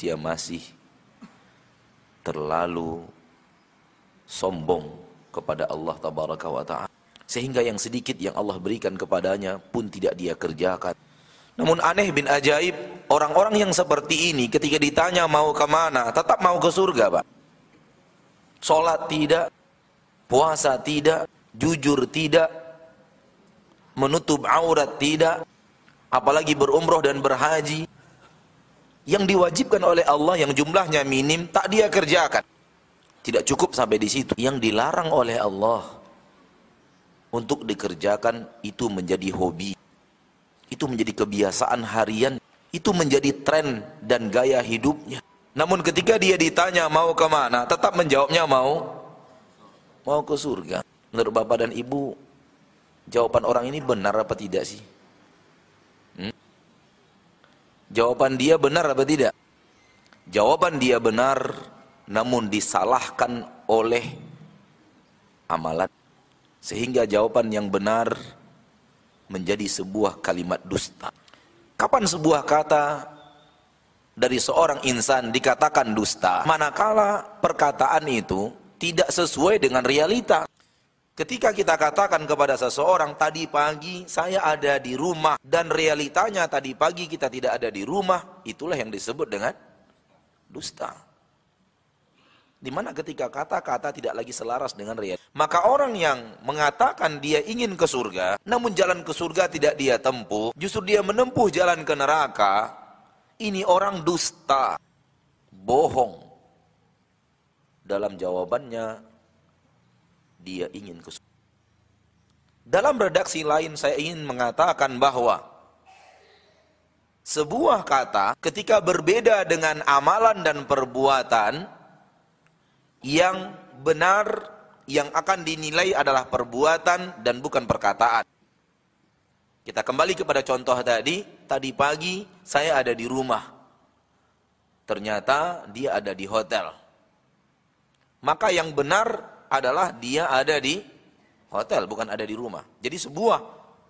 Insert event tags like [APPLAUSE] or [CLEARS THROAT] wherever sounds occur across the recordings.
manusia masih terlalu sombong kepada Allah tabaraka wa taala. Sehingga yang sedikit yang Allah berikan kepadanya pun tidak dia kerjakan. Namun aneh bin ajaib orang-orang yang seperti ini ketika ditanya mau ke mana tetap mau ke surga pak. Sholat tidak puasa tidak jujur tidak menutup aurat tidak apalagi berumroh dan berhaji yang diwajibkan oleh Allah yang jumlahnya minim tak dia kerjakan. Tidak cukup sampai di situ. Yang dilarang oleh Allah untuk dikerjakan itu menjadi hobi. Itu menjadi kebiasaan harian. Itu menjadi tren dan gaya hidupnya. Namun ketika dia ditanya mau ke mana tetap menjawabnya mau mau ke surga. Menurut bapak dan ibu jawaban orang ini benar apa tidak sih? Jawaban dia benar apa tidak jawaban dia benar namun disalahkan oleh amalan sehingga jawaban yang benar menjadi sebuah kalimat dusta. Kapan sebuah kata dari seorang insan dikatakan dusta? Manakala perkataan itu tidak sesuai dengan realita. Ketika kita katakan kepada seseorang tadi pagi saya ada di rumah dan realitanya tadi pagi kita tidak ada di rumah, itulah yang disebut dengan dusta. Di mana ketika kata-kata tidak lagi selaras dengan realita. Maka orang yang mengatakan dia ingin ke surga, namun jalan ke surga tidak dia tempuh, justru dia menempuh jalan ke neraka, ini orang dusta, bohong. Dalam jawabannya, dia ingin. Dalam redaksi lain saya ingin mengatakan bahwa sebuah kata ketika berbeda dengan amalan dan perbuatan, yang benar yang akan dinilai adalah perbuatan dan bukan perkataan. Kita kembali kepada contoh tadi, tadi pagi saya ada di rumah. Ternyata dia ada di hotel. Maka yang benar adalah dia ada di hotel, bukan ada di rumah. Jadi sebuah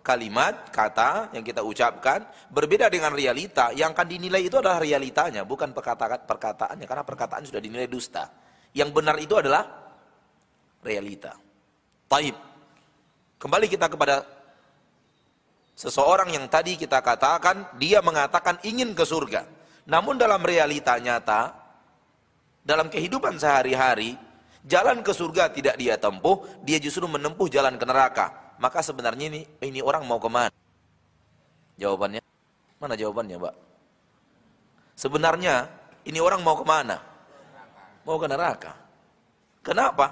kalimat, kata yang kita ucapkan berbeda dengan realita. Yang akan dinilai itu adalah realitanya, bukan perkataan perkataannya. Karena perkataan sudah dinilai dusta. Yang benar itu adalah realita. Taib. Kembali kita kepada seseorang yang tadi kita katakan dia mengatakan ingin ke surga. Namun dalam realita nyata dalam kehidupan sehari-hari jalan ke surga tidak dia tempuh, dia justru menempuh jalan ke neraka. Maka sebenarnya ini ini orang mau ke mana? Jawabannya mana jawabannya, Mbak? Sebenarnya ini orang mau ke mana? mau ke neraka. Kenapa?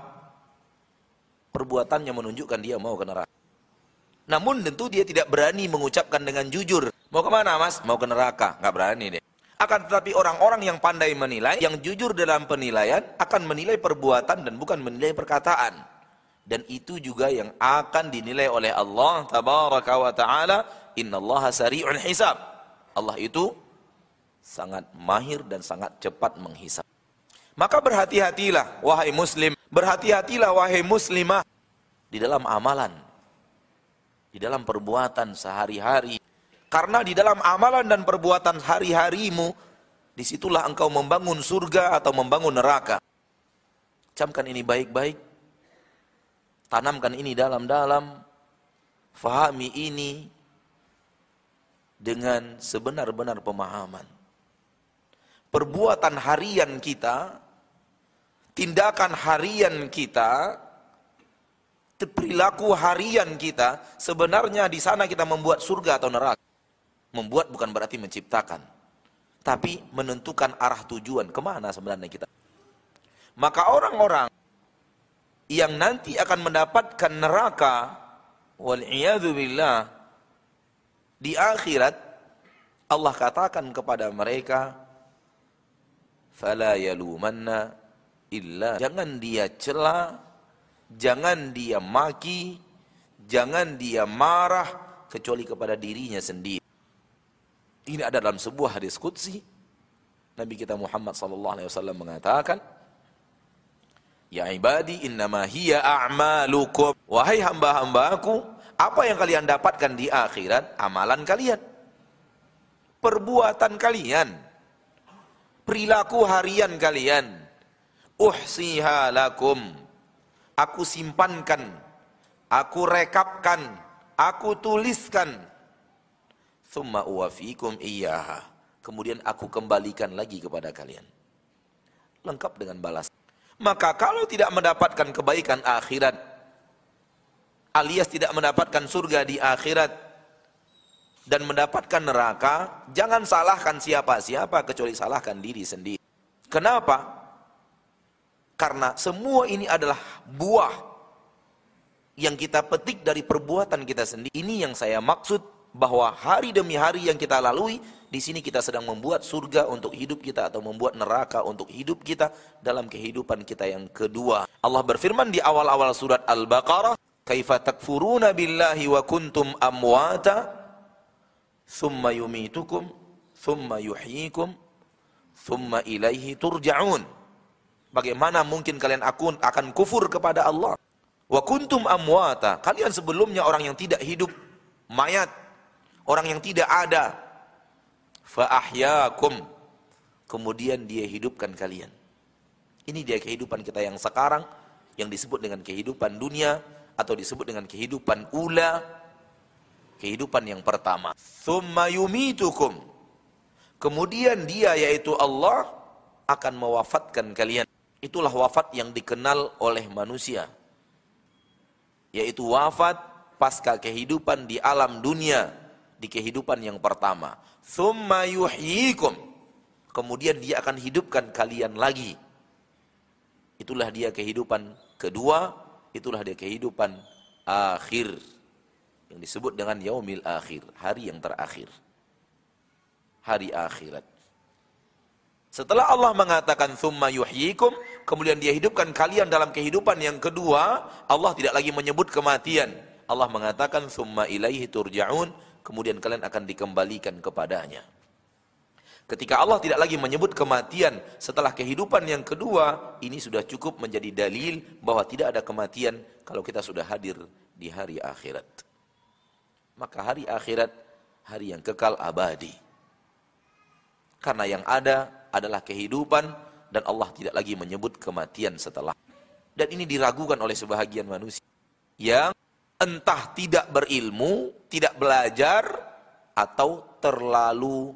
Perbuatannya menunjukkan dia mau ke neraka. Namun tentu dia tidak berani mengucapkan dengan jujur. Mau ke mana mas? Mau ke neraka. Nggak berani deh. Akan tetapi orang-orang yang pandai menilai, yang jujur dalam penilaian, akan menilai perbuatan dan bukan menilai perkataan. Dan itu juga yang akan dinilai oleh Allah tabaraka wa ta'ala. Inna Allah sari'un hisab. Allah itu sangat mahir dan sangat cepat menghisap. Maka berhati-hatilah wahai muslim, berhati-hatilah wahai muslimah di dalam amalan, di dalam perbuatan sehari-hari. Karena di dalam amalan dan perbuatan hari-harimu, di situlah engkau membangun surga atau membangun neraka. Camkan ini baik-baik, tanamkan ini dalam-dalam, fahami ini dengan sebenar-benar pemahaman. Perbuatan harian kita tindakan harian kita, perilaku harian kita, sebenarnya di sana kita membuat surga atau neraka. Membuat bukan berarti menciptakan. Tapi menentukan arah tujuan, kemana sebenarnya kita. Maka orang-orang yang nanti akan mendapatkan neraka, billah, di akhirat, Allah katakan kepada mereka, فَلَا يَلُومَنَّ illa jangan dia cela, jangan dia maki, jangan dia marah kecuali kepada dirinya sendiri. Ini ada dalam sebuah hadis qudsi. Nabi kita Muhammad sallallahu alaihi wasallam mengatakan, "Ya ibadi innama hiya a'malukum." Wahai hamba-hambaku, apa yang kalian dapatkan di akhirat amalan kalian. Perbuatan kalian perilaku harian kalian. Uhsiha lakum. Aku simpankan, aku rekapkan, aku tuliskan. Thumma uwafikum iyyaha. Kemudian aku kembalikan lagi kepada kalian. Lengkap dengan balas. Maka kalau tidak mendapatkan kebaikan akhirat, alias tidak mendapatkan surga di akhirat, dan mendapatkan neraka, jangan salahkan siapa-siapa kecuali salahkan diri sendiri. Kenapa? Karena semua ini adalah buah yang kita petik dari perbuatan kita sendiri. Ini yang saya maksud bahwa hari demi hari yang kita lalui di sini kita sedang membuat surga untuk hidup kita atau membuat neraka untuk hidup kita dalam kehidupan kita yang kedua. Allah berfirman di awal-awal surat Al-Baqarah, "Kaifa takfuruna billahi wa kuntum amwata thumma yumitukum thumma yuhyikum thumma ilaihi turja'un." Bagaimana mungkin kalian akun akan kufur kepada Allah? Wa kuntum amwata. Kalian sebelumnya orang yang tidak hidup, mayat, orang yang tidak ada. Fa ahyakum. Kemudian dia hidupkan kalian. Ini dia kehidupan kita yang sekarang yang disebut dengan kehidupan dunia atau disebut dengan kehidupan ula, kehidupan yang pertama. Thumma. Kemudian dia yaitu Allah akan mewafatkan kalian. Itulah wafat yang dikenal oleh manusia. Yaitu wafat pasca kehidupan di alam dunia. Di kehidupan yang pertama. Thumma yuhyikum. Kemudian dia akan hidupkan kalian lagi. Itulah dia kehidupan kedua. Itulah dia kehidupan akhir. Yang disebut dengan yaumil akhir. Hari yang terakhir. Hari akhirat. Setelah Allah mengatakan thumma yuhyikum, kemudian dia hidupkan kalian dalam kehidupan yang kedua, Allah tidak lagi menyebut kematian. Allah mengatakan thumma ilaihi turja'un, kemudian kalian akan dikembalikan kepadanya. Ketika Allah tidak lagi menyebut kematian setelah kehidupan yang kedua, ini sudah cukup menjadi dalil bahwa tidak ada kematian kalau kita sudah hadir di hari akhirat. Maka hari akhirat, hari yang kekal abadi. Karena yang ada adalah kehidupan dan Allah tidak lagi menyebut kematian setelah. Dan ini diragukan oleh sebahagian manusia yang entah tidak berilmu, tidak belajar atau terlalu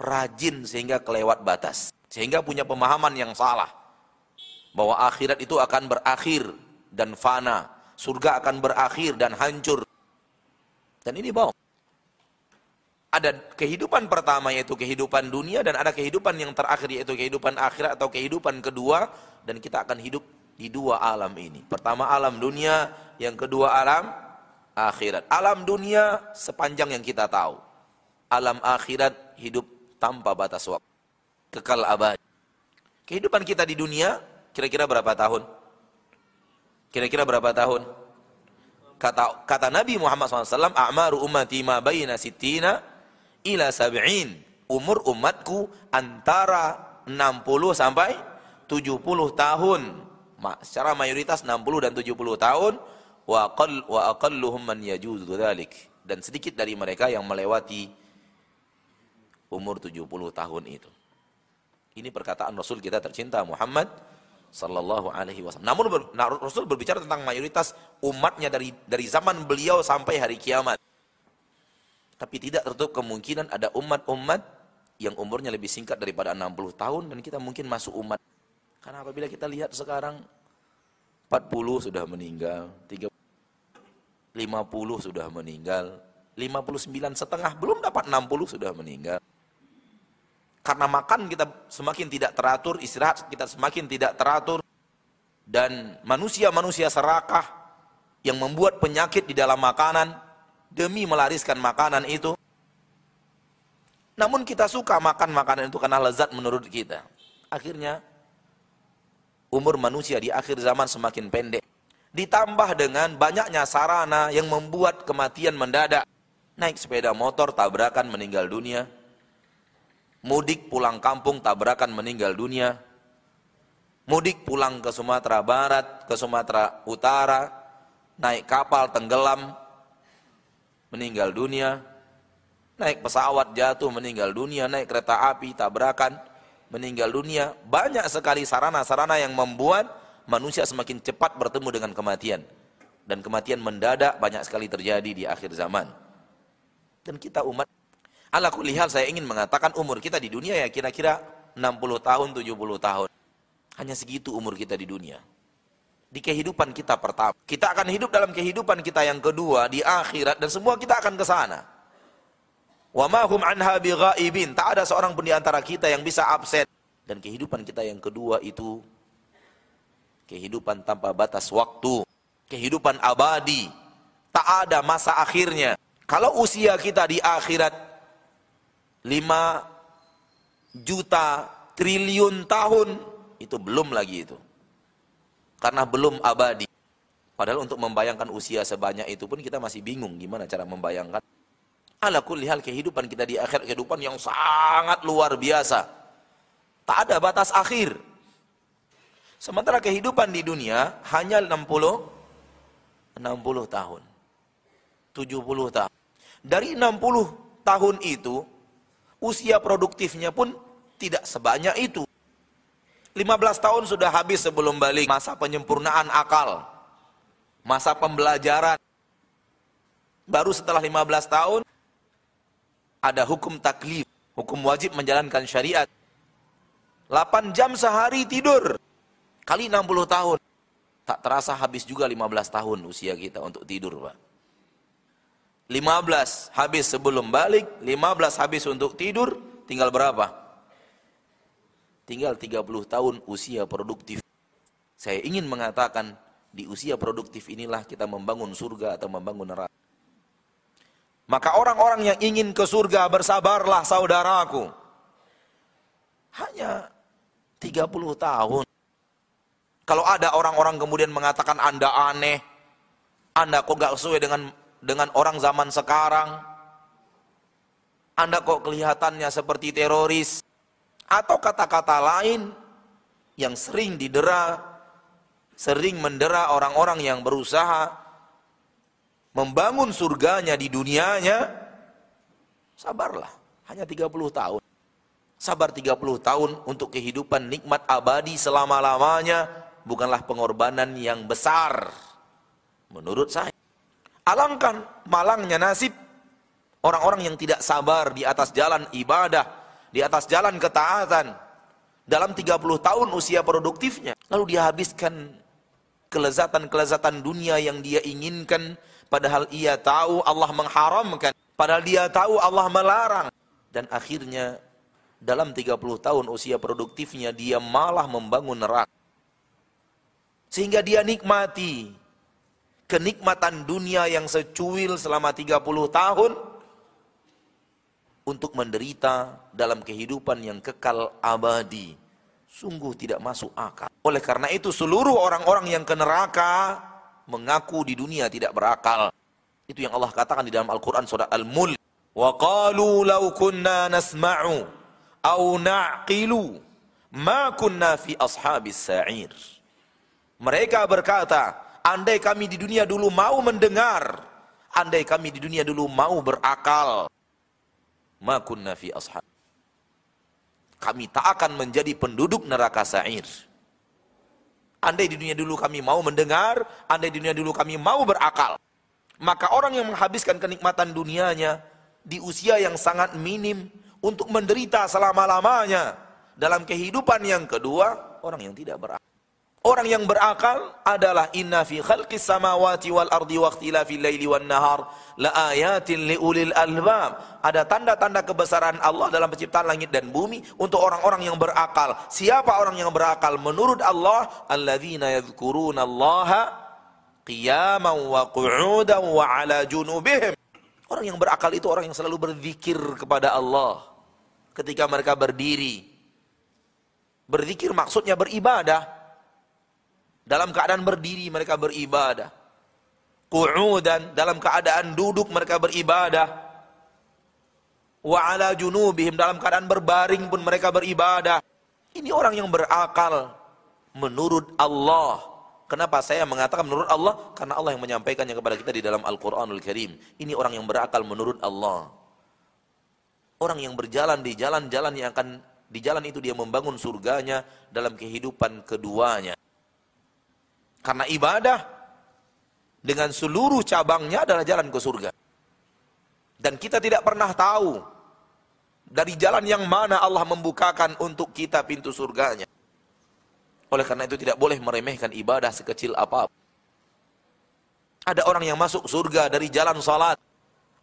rajin sehingga kelewat batas. Sehingga punya pemahaman yang salah bahwa akhirat itu akan berakhir dan fana, surga akan berakhir dan hancur. Dan ini bohong ada kehidupan pertama yaitu kehidupan dunia dan ada kehidupan yang terakhir yaitu kehidupan akhirat atau kehidupan kedua dan kita akan hidup di dua alam ini. Pertama alam dunia, yang kedua alam akhirat. Alam dunia sepanjang yang kita tahu. Alam akhirat hidup tanpa batas waktu. Kekal abadi. Kehidupan kita di dunia kira-kira berapa tahun? Kira-kira berapa tahun? Kata kata Nabi Muhammad SAW, "A'maru ummati ma bayna sittina ila sab'in. Umur umatku antara 60 sampai 70 tahun. Secara mayoritas 60 dan 70 tahun wa aqall wa aqalluhum man. Dan sedikit dari mereka yang melewati umur 70 tahun itu. Ini perkataan Rasul kita tercinta Muhammad sallallahu alaihi wasallam. Namun Rasul berbicara tentang mayoritas umatnya dari dari zaman beliau sampai hari kiamat. Tapi tidak tertutup kemungkinan ada umat-umat yang umurnya lebih singkat daripada 60 tahun dan kita mungkin masuk umat. Karena apabila kita lihat sekarang 40 sudah meninggal, 30, 50 sudah meninggal, 59 setengah belum dapat 60 sudah meninggal. Karena makan kita semakin tidak teratur, istirahat kita semakin tidak teratur dan manusia-manusia serakah yang membuat penyakit di dalam makanan demi melariskan makanan itu. Namun kita suka makan makanan itu karena lezat menurut kita. Akhirnya umur manusia di akhir zaman semakin pendek. Ditambah dengan banyaknya sarana yang membuat kematian mendadak. Naik sepeda motor tabrakan meninggal dunia. Mudik pulang kampung tabrakan meninggal dunia. Mudik pulang ke Sumatera Barat, ke Sumatera Utara, naik kapal tenggelam, meninggal dunia, Naik pesawat jatuh meninggal dunia, naik kereta api tabrakan meninggal dunia. Banyak sekali sarana-sarana yang membuat manusia semakin cepat bertemu dengan kematian. Dan kematian mendadak banyak sekali terjadi di akhir zaman. Dan kita umat, ala kulihal saya ingin mengatakan umur kita di dunia ya kira-kira 60 tahun, 70 tahun. Hanya segitu umur kita di dunia. Di kehidupan kita pertama. Kita akan hidup dalam kehidupan kita yang kedua, di akhirat, dan semua kita akan ke sana. Wa ma hum anha bighaibin. Tak ada seorang pun di antara kita yang bisa absen. Dan kehidupan kita yang kedua itu kehidupan tanpa batas waktu, kehidupan abadi. Tak ada masa akhirnya. Kalau usia kita di akhirat 5 juta triliun tahun itu belum lagi itu. Karena belum abadi. Padahal untuk membayangkan usia sebanyak itu pun kita masih bingung gimana cara membayangkan. Ala kulli hal kehidupan kita di akhir kehidupan yang sangat luar biasa. Tak ada batas akhir. Sementara kehidupan di dunia hanya 60 60 tahun. 70 tahun. Dari 60 tahun itu usia produktifnya pun tidak sebanyak itu. 15 tahun sudah habis sebelum balik masa penyempurnaan akal. Masa pembelajaran. Baru setelah 15 tahun ada hukum taklif, hukum wajib menjalankan syariat. 8 jam sehari tidur, kali 60 tahun. Tak terasa habis juga 15 tahun usia kita untuk tidur, Pak. 15 habis sebelum balik, 15 habis untuk tidur, tinggal berapa? Tinggal 30 tahun usia produktif. Saya ingin mengatakan, di usia produktif inilah kita membangun surga atau membangun neraka. Maka orang-orang yang ingin ke surga bersabarlah saudaraku. Hanya 30 tahun. Kalau ada orang-orang kemudian mengatakan Anda aneh, Anda kok gak sesuai dengan dengan orang zaman sekarang, Anda kok kelihatannya seperti teroris, atau kata-kata lain yang sering didera, sering mendera orang-orang yang berusaha membangun surganya di dunianya, sabarlah. Hanya 30 tahun. Sabar 30 tahun untuk kehidupan nikmat abadi selama-lamanya bukanlah pengorbanan yang besar. Menurut saya. Alangkan malangnya nasib orang-orang yang tidak sabar di atas jalan ibadah, di atas jalan ketaatan. Dalam 30 tahun usia produktifnya. Lalu dia habiskan kelezatan-kelezatan dunia yang dia inginkan padahal ia tahu Allah mengharamkan, padahal dia tahu Allah melarang. Dan akhirnya dalam 30 tahun usia produktifnya dia malah membangun neraka. Sehingga dia nikmati kenikmatan dunia yang secuil selama 30 tahun untuk menderita dalam kehidupan yang kekal abadi. Sungguh tidak masuk akal. Oleh karena itu seluruh orang-orang yang ke neraka mengaku di dunia tidak berakal. Itu yang Allah katakan di dalam Al-Quran surah Al-Mulk. Qalu law kunna nasma'u aw na'qilu ma kunna fi ashabis sa'ir. Mereka berkata, andai kami di dunia dulu mau mendengar, andai kami di dunia dulu mau berakal, ma kunna fi ashab. Kami tak akan menjadi penduduk neraka sa'ir. Andai di dunia dulu kami mau mendengar, andai di dunia dulu kami mau berakal. Maka orang yang menghabiskan kenikmatan dunianya di usia yang sangat minim untuk menderita selama-lamanya dalam kehidupan yang kedua, orang yang tidak berakal. Orang yang berakal adalah inna fi khalqis samawati wal ardi wa ikhtilafil laili wan nahar la ayatin li ulil albab. Ada tanda-tanda kebesaran Allah dalam penciptaan langit dan bumi untuk orang-orang yang berakal. Siapa orang yang berakal? Menurut Allah, alladzina yadhkuruna Allah qiyaman wa qu'udan wa ala junubihim. Orang yang berakal itu orang yang selalu berzikir kepada Allah ketika mereka berdiri. Berzikir maksudnya beribadah dalam keadaan berdiri mereka beribadah. Qu'udan dalam keadaan duduk mereka beribadah. Wa ala junubihim dalam keadaan berbaring pun mereka beribadah. Ini orang yang berakal menurut Allah. Kenapa saya mengatakan menurut Allah? Karena Allah yang menyampaikannya kepada kita di dalam Al-Quranul Karim. Ini orang yang berakal menurut Allah. Orang yang berjalan di jalan-jalan yang akan di jalan itu dia membangun surganya dalam kehidupan keduanya. Karena ibadah dengan seluruh cabangnya adalah jalan ke surga. Dan kita tidak pernah tahu dari jalan yang mana Allah membukakan untuk kita pintu surganya. Oleh karena itu tidak boleh meremehkan ibadah sekecil apa pun. Ada orang yang masuk surga dari jalan salat.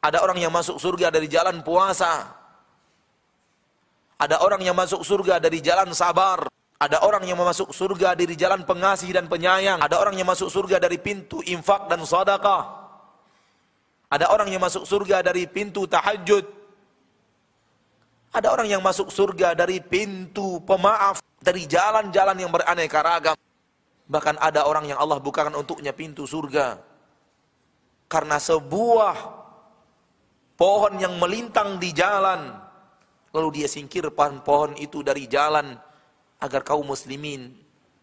Ada orang yang masuk surga dari jalan puasa. Ada orang yang masuk surga dari jalan sabar. Ada orang yang masuk surga dari jalan pengasih dan penyayang. Ada orang yang masuk surga dari pintu infak dan sadaqah. Ada orang yang masuk surga dari pintu tahajud. Ada orang yang masuk surga dari pintu pemaaf, dari jalan-jalan yang beraneka ragam. Bahkan ada orang yang Allah bukakan untuknya pintu surga. Karena sebuah pohon yang melintang di jalan, lalu dia singkirkan pohon itu dari jalan agar kaum muslimin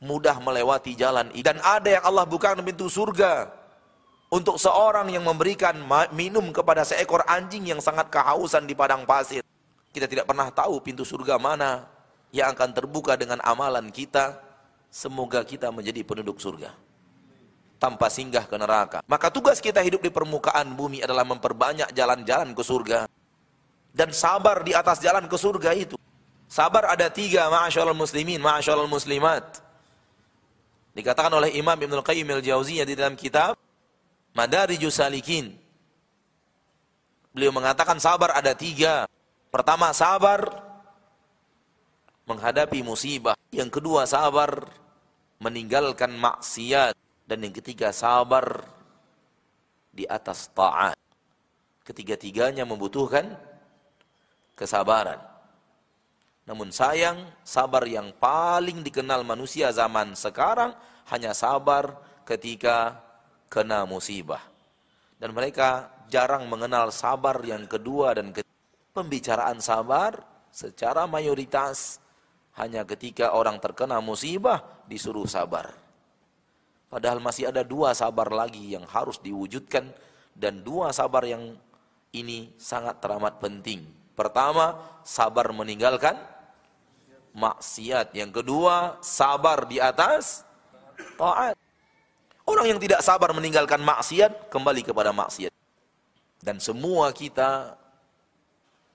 mudah melewati jalan itu. Dan ada yang Allah bukakan pintu surga untuk seorang yang memberikan minum kepada seekor anjing yang sangat kehausan di padang pasir. Kita tidak pernah tahu pintu surga mana yang akan terbuka dengan amalan kita. Semoga kita menjadi penduduk surga. Tanpa singgah ke neraka. Maka tugas kita hidup di permukaan bumi adalah memperbanyak jalan-jalan ke surga. Dan sabar di atas jalan ke surga itu. Sabar ada tiga, ma'asyarul muslimin, ma'asyarul muslimat. Dikatakan oleh Imam Ibn Qayyim al-Jauziyah di dalam kitab, Madarijus Salikin. Beliau mengatakan sabar ada tiga. Pertama sabar menghadapi musibah. Yang kedua sabar meninggalkan maksiat. Dan yang ketiga sabar di atas taat. Ketiga-tiganya membutuhkan kesabaran. Namun sayang, sabar yang paling dikenal manusia zaman sekarang hanya sabar ketika kena musibah. Dan mereka jarang mengenal sabar yang kedua dan ketiga. Pembicaraan sabar secara mayoritas hanya ketika orang terkena musibah disuruh sabar. Padahal masih ada dua sabar lagi yang harus diwujudkan dan dua sabar yang ini sangat teramat penting. Pertama, sabar meninggalkan maksiat. Yang kedua, sabar di atas taat. Orang yang tidak sabar meninggalkan maksiat, kembali kepada maksiat. Dan semua kita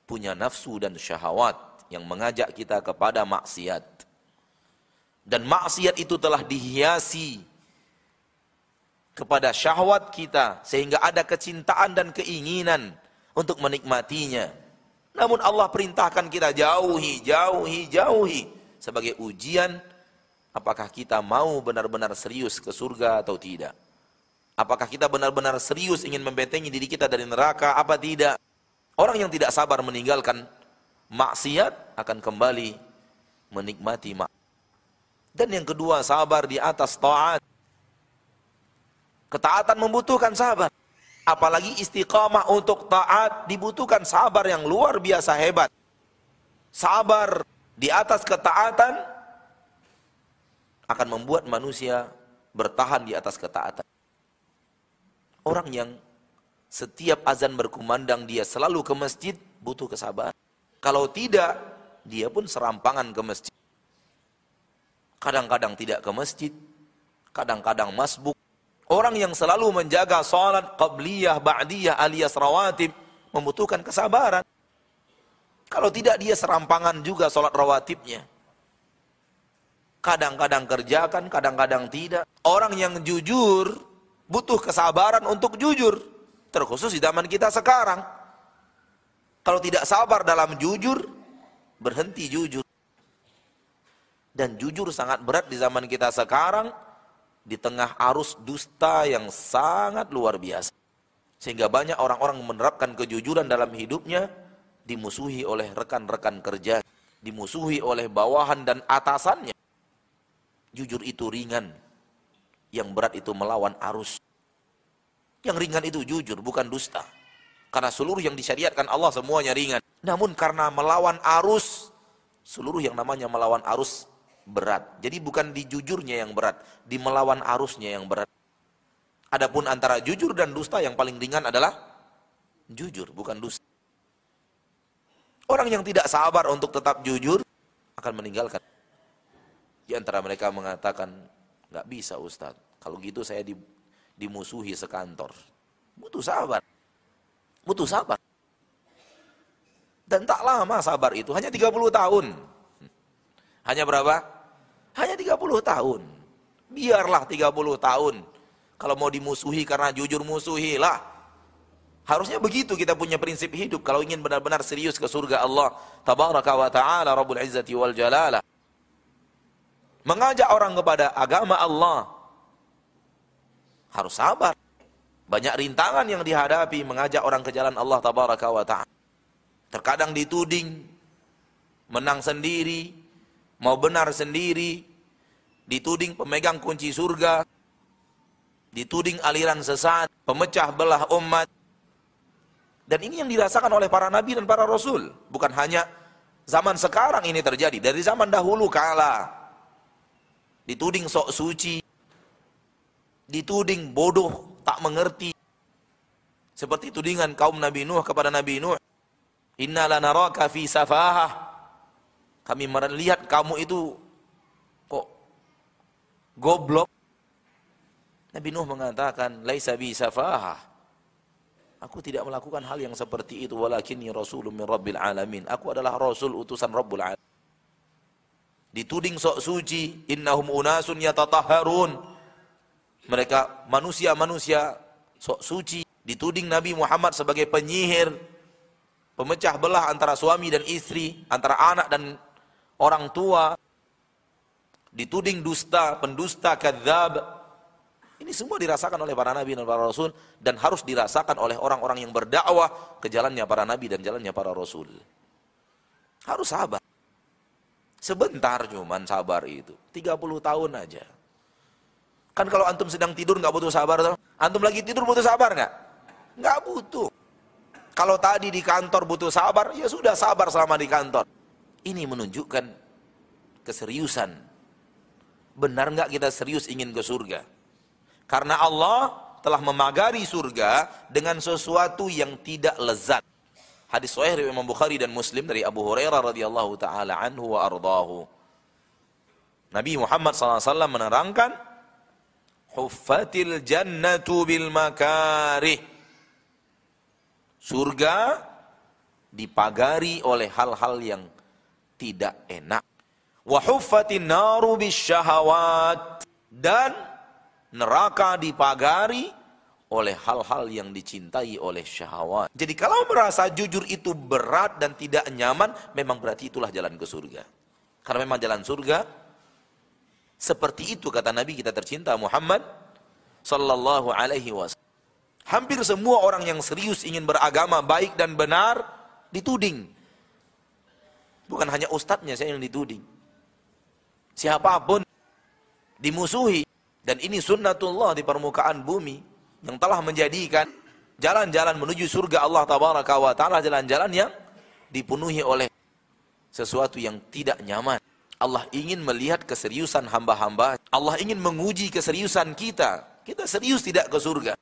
punya nafsu dan syahwat yang mengajak kita kepada maksiat. Dan maksiat itu telah dihiasi kepada syahwat kita sehingga ada kecintaan dan keinginan untuk menikmatinya. Namun Allah perintahkan kita jauhi, jauhi, jauhi sebagai ujian apakah kita mau benar-benar serius ke surga atau tidak. Apakah kita benar-benar serius ingin membentengi diri kita dari neraka apa tidak. Orang yang tidak sabar meninggalkan maksiat akan kembali menikmati mak. Dan yang kedua sabar di atas taat. Ketaatan membutuhkan sabar. Apalagi istiqamah untuk taat dibutuhkan sabar yang luar biasa hebat. Sabar di atas ketaatan akan membuat manusia bertahan di atas ketaatan. Orang yang setiap azan berkumandang dia selalu ke masjid butuh kesabaran. Kalau tidak, dia pun serampangan ke masjid. Kadang-kadang tidak ke masjid, kadang-kadang masbuk. Orang yang selalu menjaga salat qabliyah, ba'diyah alias rawatib membutuhkan kesabaran. Kalau tidak dia serampangan juga salat rawatibnya. Kadang-kadang kerjakan, kadang-kadang tidak. Orang yang jujur butuh kesabaran untuk jujur. Terkhusus di zaman kita sekarang. Kalau tidak sabar dalam jujur, berhenti jujur. Dan jujur sangat berat di zaman kita sekarang di tengah arus dusta yang sangat luar biasa. Sehingga banyak orang-orang menerapkan kejujuran dalam hidupnya dimusuhi oleh rekan-rekan kerja, dimusuhi oleh bawahan dan atasannya. Jujur itu ringan. Yang berat itu melawan arus. Yang ringan itu jujur, bukan dusta. Karena seluruh yang disyariatkan Allah semuanya ringan. Namun karena melawan arus, seluruh yang namanya melawan arus berat. Jadi bukan di jujurnya yang berat, di melawan arusnya yang berat. Adapun antara jujur dan dusta yang paling ringan adalah jujur, bukan dusta. Orang yang tidak sabar untuk tetap jujur akan meninggalkan. Di antara mereka mengatakan, nggak bisa Ustadz. Kalau gitu saya di, dimusuhi sekantor. Butuh sabar. Butuh sabar. Dan tak lama sabar itu, hanya 30 tahun. Hanya berapa? Hanya 30 tahun. Biarlah 30 tahun. Kalau mau dimusuhi karena jujur musuhilah. Harusnya begitu kita punya prinsip hidup kalau ingin benar-benar serius ke surga Allah tabaraka wa taala rabbul izzati wal jalalah. Mengajak orang kepada agama Allah harus sabar. Banyak rintangan yang dihadapi mengajak orang ke jalan Allah tabaraka wa taala. Terkadang dituding menang sendiri, mau benar sendiri, dituding pemegang kunci surga, dituding aliran sesat, pemecah belah umat. Dan ini yang dirasakan oleh para nabi dan para rasul. Bukan hanya zaman sekarang ini terjadi. Dari zaman dahulu kala. Dituding sok suci. Dituding bodoh, tak mengerti. Seperti tudingan kaum Nabi Nuh kepada Nabi Nuh. Inna fi safahah. Kami melihat kamu itu kok goblok. Nabi Nuh mengatakan, "Laisa bi safahah." Aku tidak melakukan hal yang seperti itu walakinni rasulun min rabbil alamin. Aku adalah rasul utusan Rabbul alamin. Dituding sok suci, innahum unasun yatatahharun. Mereka manusia-manusia sok suci. Dituding Nabi Muhammad sebagai penyihir, pemecah belah antara suami dan istri, antara anak dan orang tua. Dituding dusta, pendusta, kadzab, ini semua dirasakan oleh para nabi dan para rasul dan harus dirasakan oleh orang-orang yang berdakwah ke jalannya para nabi dan jalannya para rasul. Harus sabar. Sebentar cuman sabar itu. 30 tahun aja. Kan kalau antum sedang tidur nggak butuh sabar tuh. Antum lagi tidur butuh sabar nggak? Nggak butuh. Kalau tadi di kantor butuh sabar, ya sudah sabar selama di kantor. Ini menunjukkan keseriusan. Benar nggak kita serius ingin ke surga? Karena Allah telah memagari surga dengan sesuatu yang tidak lezat. Hadis sahih dari Imam Bukhari dan Muslim dari Abu Hurairah radhiyallahu taala anhu wa ardahu. Nabi Muhammad SAW menerangkan, Huffatil jannatu bil makarih. Surga dipagari oleh hal-hal yang tidak enak. Wa huffatin naru syahawat. Dan neraka dipagari oleh hal-hal yang dicintai oleh syahwat. Jadi kalau merasa jujur itu berat dan tidak nyaman, memang berarti itulah jalan ke surga. Karena memang jalan surga seperti itu kata Nabi kita tercinta Muhammad sallallahu alaihi wasallam. Hampir semua orang yang serius ingin beragama baik dan benar dituding. Bukan hanya ustadznya saya yang dituding. Siapa pun dimusuhi dan ini sunnatullah di permukaan bumi yang telah menjadikan jalan-jalan menuju surga Allah tabaraka wa taala jalan-jalan yang dipenuhi oleh sesuatu yang tidak nyaman. Allah ingin melihat keseriusan hamba-hamba. Allah ingin menguji keseriusan kita. Kita serius tidak ke surga.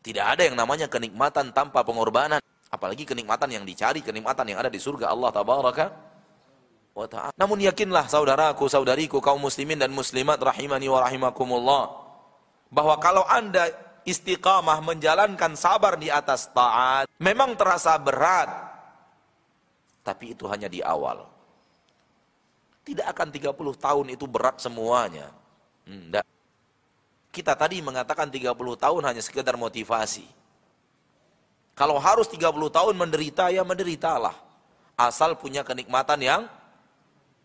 Tidak ada yang namanya kenikmatan tanpa pengorbanan. Apalagi kenikmatan yang dicari, kenikmatan yang ada di surga Allah tabaraka wa ta'ala. Namun yakinlah saudaraku, saudariku, kaum muslimin dan muslimat rahimani wa rahimakumullah. Bahwa kalau anda istiqamah menjalankan sabar di atas taat, memang terasa berat. Tapi itu hanya di awal. Tidak akan 30 tahun itu berat semuanya. Tidak. Kita tadi mengatakan 30 tahun hanya sekedar motivasi. Kalau harus 30 tahun menderita, ya menderitalah. Asal punya kenikmatan yang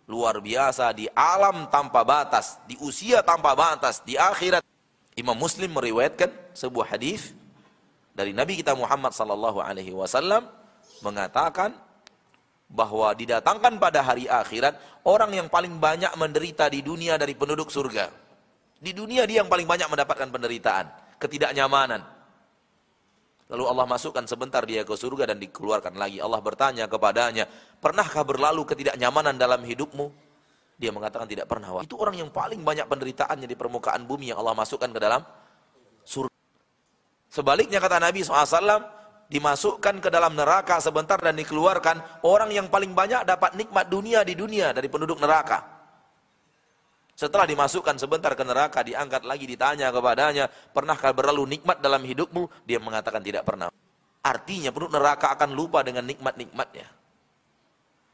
luar biasa di alam tanpa batas, di usia tanpa batas, di akhirat. Imam Muslim meriwayatkan sebuah hadis dari Nabi kita Muhammad sallallahu alaihi wasallam mengatakan bahwa didatangkan pada hari akhirat orang yang paling banyak menderita di dunia dari penduduk surga. Di dunia dia yang paling banyak mendapatkan penderitaan, ketidaknyamanan. Lalu Allah masukkan sebentar dia ke surga dan dikeluarkan lagi. Allah bertanya kepadanya, pernahkah berlalu ketidaknyamanan dalam hidupmu? Dia mengatakan tidak pernah. Itu orang yang paling banyak penderitaannya di permukaan bumi yang Allah masukkan ke dalam surga. Sebaliknya kata Nabi SAW, dimasukkan ke dalam neraka sebentar dan dikeluarkan, orang yang paling banyak dapat nikmat dunia di dunia dari penduduk neraka. Setelah dimasukkan sebentar ke neraka, diangkat lagi ditanya kepadanya, pernahkah berlalu nikmat dalam hidupmu? Dia mengatakan tidak pernah. Artinya penduduk neraka akan lupa dengan nikmat-nikmatnya.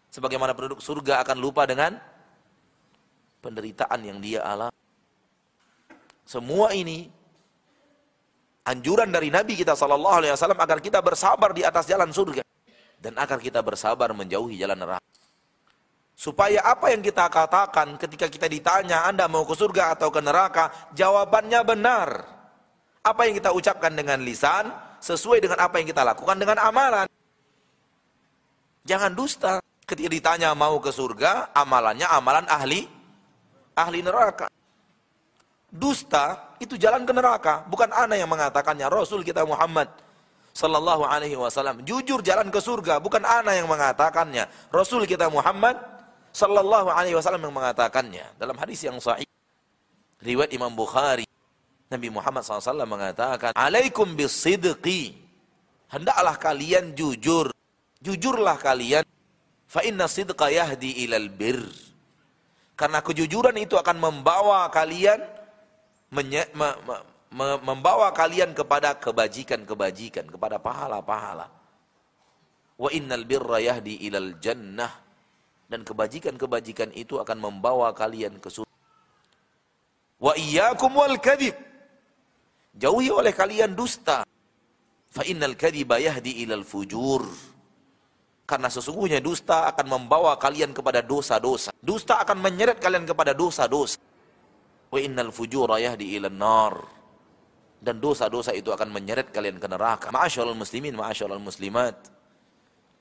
Sebagaimana penduduk surga akan lupa dengan penderitaan yang dia alami. Semua ini anjuran dari Nabi kita sallallahu alaihi wasallam agar kita bersabar di atas jalan surga dan agar kita bersabar menjauhi jalan neraka. Supaya apa yang kita katakan ketika kita ditanya Anda mau ke surga atau ke neraka, jawabannya benar. Apa yang kita ucapkan dengan lisan sesuai dengan apa yang kita lakukan dengan amalan. Jangan dusta. Ketika ditanya mau ke surga, amalannya amalan ahli ahli neraka. Dusta itu jalan ke neraka, bukan ana yang mengatakannya. Rasul kita Muhammad sallallahu alaihi wasallam jujur jalan ke surga, bukan ana yang mengatakannya. Rasul kita Muhammad sallallahu alaihi wasallam yang mengatakannya. Dalam hadis yang sahih riwayat Imam Bukhari Nabi Muhammad SAW mengatakan alaikum bisidqi. Hendaklah kalian jujur. Jujurlah kalian. Fa inna sidqa yahdi ilal bir. Karena kejujuran itu akan membawa kalian menye, me, me, me, membawa kalian kepada kebajikan-kebajikan, kepada pahala-pahala. Wa innal birra yahdi ilal jannah dan kebajikan-kebajikan itu akan membawa kalian ke surga. Wa iyyakum wal kadhib. Jauhi oleh kalian dusta. Fa innal kadhiba yahdi ilal fujur. Karena sesungguhnya dusta akan membawa kalian kepada dosa-dosa. Dusta akan menyeret kalian kepada dosa-dosa. Wa innal fujura yahdi ila nar. Dan dosa-dosa itu akan menyeret kalian ke neraka. Ma'asyarul muslimin, ma'asyarul muslimat.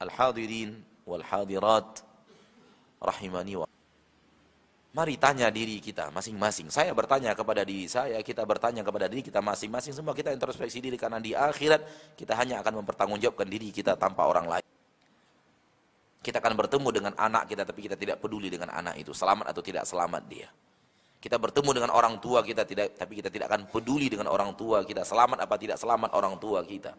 Al-hadirin wal hadirat. Rahimani wa Mari tanya diri kita masing-masing. Saya bertanya kepada diri saya, kita bertanya kepada diri kita masing-masing. Semua kita introspeksi diri karena di akhirat kita hanya akan mempertanggungjawabkan diri kita tanpa orang lain. Kita akan bertemu dengan anak kita tapi kita tidak peduli dengan anak itu, selamat atau tidak selamat dia. Kita bertemu dengan orang tua kita tidak tapi kita tidak akan peduli dengan orang tua kita, selamat apa tidak selamat orang tua kita.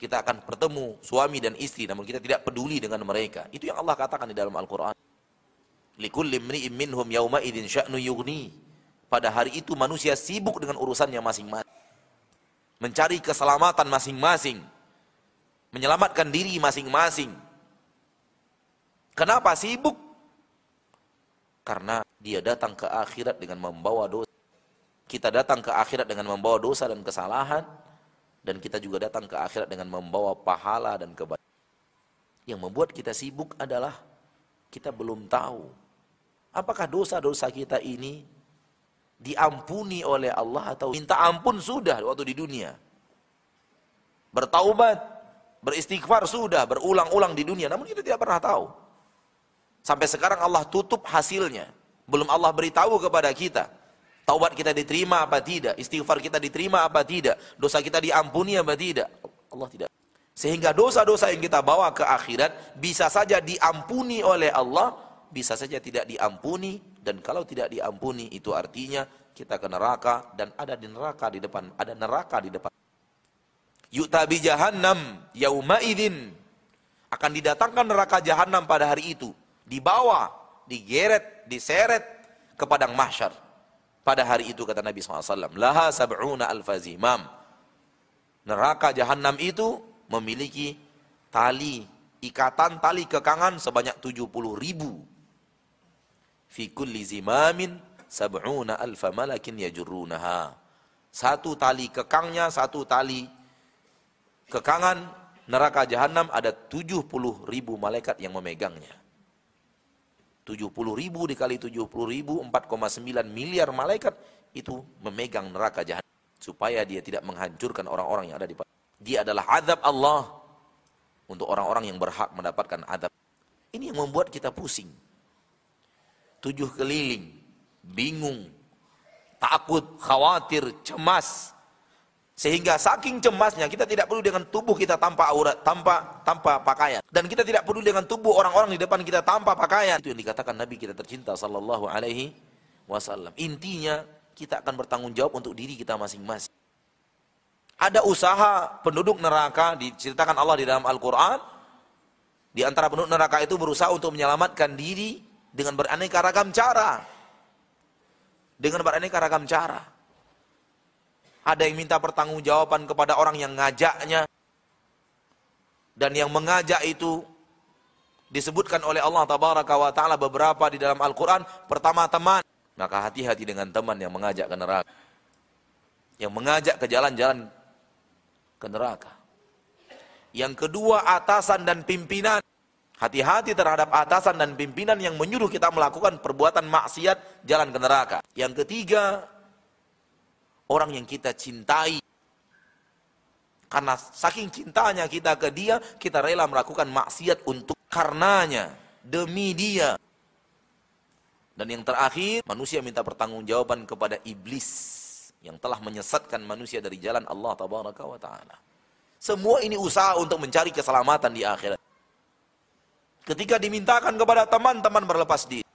Kita akan bertemu suami dan istri namun kita tidak peduli dengan mereka. Itu yang Allah katakan di dalam Al-Qur'an. Likulli imri'in minhum yauma idzin sya'nu yughni. Pada hari itu manusia sibuk dengan urusannya masing-masing. Mencari keselamatan masing-masing. Menyelamatkan diri masing-masing Kenapa sibuk? Karena dia datang ke akhirat dengan membawa dosa. Kita datang ke akhirat dengan membawa dosa dan kesalahan. Dan kita juga datang ke akhirat dengan membawa pahala dan kebaikan. Yang membuat kita sibuk adalah kita belum tahu. Apakah dosa-dosa kita ini diampuni oleh Allah atau minta ampun sudah waktu di dunia. Bertaubat, beristighfar sudah, berulang-ulang di dunia. Namun kita tidak pernah tahu. Sampai sekarang Allah tutup hasilnya. Belum Allah beritahu kepada kita. Taubat kita diterima apa tidak? Istighfar kita diterima apa tidak? Dosa kita diampuni apa tidak? Allah tidak. Sehingga dosa-dosa yang kita bawa ke akhirat bisa saja diampuni oleh Allah, bisa saja tidak diampuni dan kalau tidak diampuni itu artinya kita ke neraka dan ada di neraka di depan, ada neraka di depan. Yu'tabi jahannam yauma idzin akan didatangkan neraka jahanam pada hari itu dibawa, digeret, diseret ke padang mahsyar. Pada hari itu kata Nabi SAW, Laha sab'una alfazimam. Neraka jahanam itu memiliki tali, ikatan tali kekangan sebanyak 70 ribu. Fi kulli zimamin sab'una alfa malakin yajurrunaha. Satu tali kekangnya, satu tali kekangan neraka jahanam ada 70 ribu malaikat yang memegangnya. 70 ribu dikali 70 ribu 4,9 miliar malaikat itu memegang neraka jahat supaya dia tidak menghancurkan orang-orang yang ada di dia adalah azab Allah untuk orang-orang yang berhak mendapatkan azab. Ini yang membuat kita pusing. Tujuh keliling bingung takut khawatir cemas sehingga saking cemasnya kita tidak perlu dengan tubuh kita tanpa aurat, tanpa tanpa pakaian. Dan kita tidak perlu dengan tubuh orang-orang di depan kita tanpa pakaian. Itu yang dikatakan Nabi kita tercinta sallallahu alaihi wasallam. Intinya kita akan bertanggung jawab untuk diri kita masing-masing. Ada usaha penduduk neraka diceritakan Allah di dalam Al-Qur'an di antara penduduk neraka itu berusaha untuk menyelamatkan diri dengan beraneka ragam cara. Dengan beraneka ragam cara. Ada yang minta pertanggungjawaban kepada orang yang ngajaknya. Dan yang mengajak itu disebutkan oleh Allah tabaraka wa taala beberapa di dalam Al-Qur'an, pertama teman. Maka hati-hati dengan teman yang mengajak ke neraka. Yang mengajak ke jalan-jalan ke neraka. Yang kedua atasan dan pimpinan. Hati-hati terhadap atasan dan pimpinan yang menyuruh kita melakukan perbuatan maksiat jalan ke neraka. Yang ketiga, orang yang kita cintai. Karena saking cintanya kita ke dia, kita rela melakukan maksiat untuk karenanya, demi dia. Dan yang terakhir, manusia minta pertanggungjawaban kepada iblis yang telah menyesatkan manusia dari jalan Allah tabaraka wa taala. Semua ini usaha untuk mencari keselamatan di akhirat. Ketika dimintakan kepada teman-teman berlepas diri.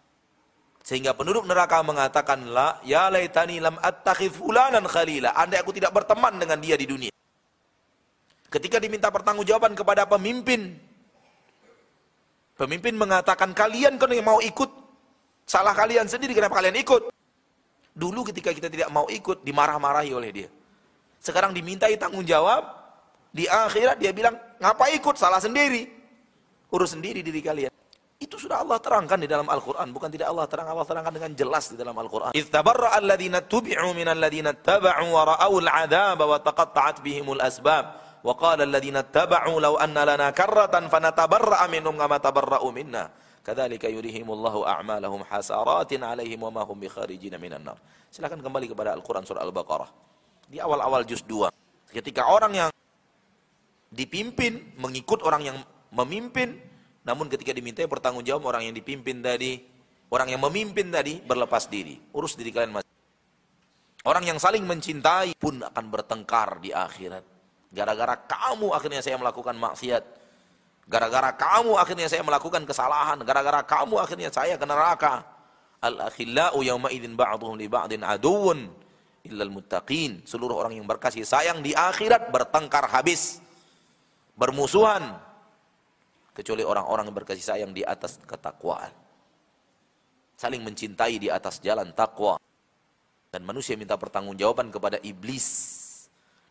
Sehingga penduduk neraka mengatakan, La, ya laitani lam attakhif fulanan khalila. Andai aku tidak berteman dengan dia di dunia. Ketika diminta pertanggungjawaban kepada pemimpin. Pemimpin mengatakan, kalian kan yang mau ikut. Salah kalian sendiri, kenapa kalian ikut? Dulu ketika kita tidak mau ikut, dimarah-marahi oleh dia. Sekarang dimintai tanggung jawab, di akhirat dia bilang, ngapa ikut, salah sendiri. Urus sendiri diri kalian. Itu sudah Allah terangkan di dalam Al-Quran. Bukan tidak Allah terang, Allah terangkan dengan jelas di dalam Al-Quran. Iztabarra alladhina tubi'u minal ladhina taba'u wa ra'au al-adhaba wa taqatta'at bihimul asbab. Wa qala alladhina taba'u law anna lana karratan fanatabarra'a minhum kama tabarra'u minna. Kadzalika yurihimullahu a'malahum hasaratin 'alaihim wa ma hum bikharijin minan nar. Silakan kembali kepada Al-Qur'an surah Al-Baqarah. Di awal-awal juz 2. Ketika orang yang dipimpin mengikut orang yang memimpin namun ketika dimintai pertanggungjawab orang yang dipimpin tadi, orang yang memimpin tadi berlepas diri. Urus diri kalian masing Orang yang saling mencintai pun akan bertengkar di akhirat. Gara-gara kamu akhirnya saya melakukan maksiat. Gara-gara kamu akhirnya saya melakukan kesalahan. Gara-gara kamu akhirnya saya ke neraka. Al-akhillau yawma idin ba'duhum li ba'din aduun illal muttaqin. Seluruh orang yang berkasih sayang di akhirat bertengkar habis. Bermusuhan kecuali orang-orang yang berkasih sayang di atas ketakwaan. Saling mencintai di atas jalan takwa. Dan manusia minta pertanggungjawaban kepada iblis.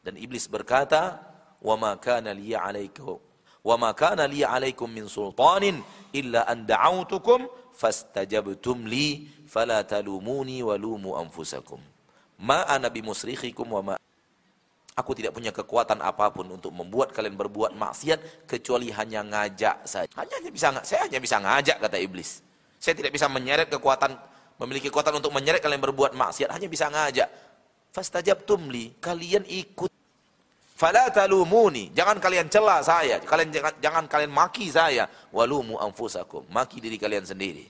Dan iblis berkata, "Wa ma kana li 'alaikum wa ma kana li 'alaikum min sultanin illa an da'awtukum fastajabtum li fala talumuni wa lumu anfusakum." Ma ana bimusrikhikum wa ma Aku tidak punya kekuatan apa pun untuk membuat kalian berbuat maksiat kecuali hanya ngajak saja. Hanya, hanya bisa saya hanya bisa ngajak kata iblis. Saya tidak bisa menyeret kekuatan memiliki kekuatan untuk menyeret kalian berbuat maksiat, hanya bisa ngajak. Fastajabtum li, kalian ikut. Fala talumuni, jangan kalian cela saya, kalian jangan, jangan kalian maki saya. Walumu anfusakum, maki diri kalian sendiri.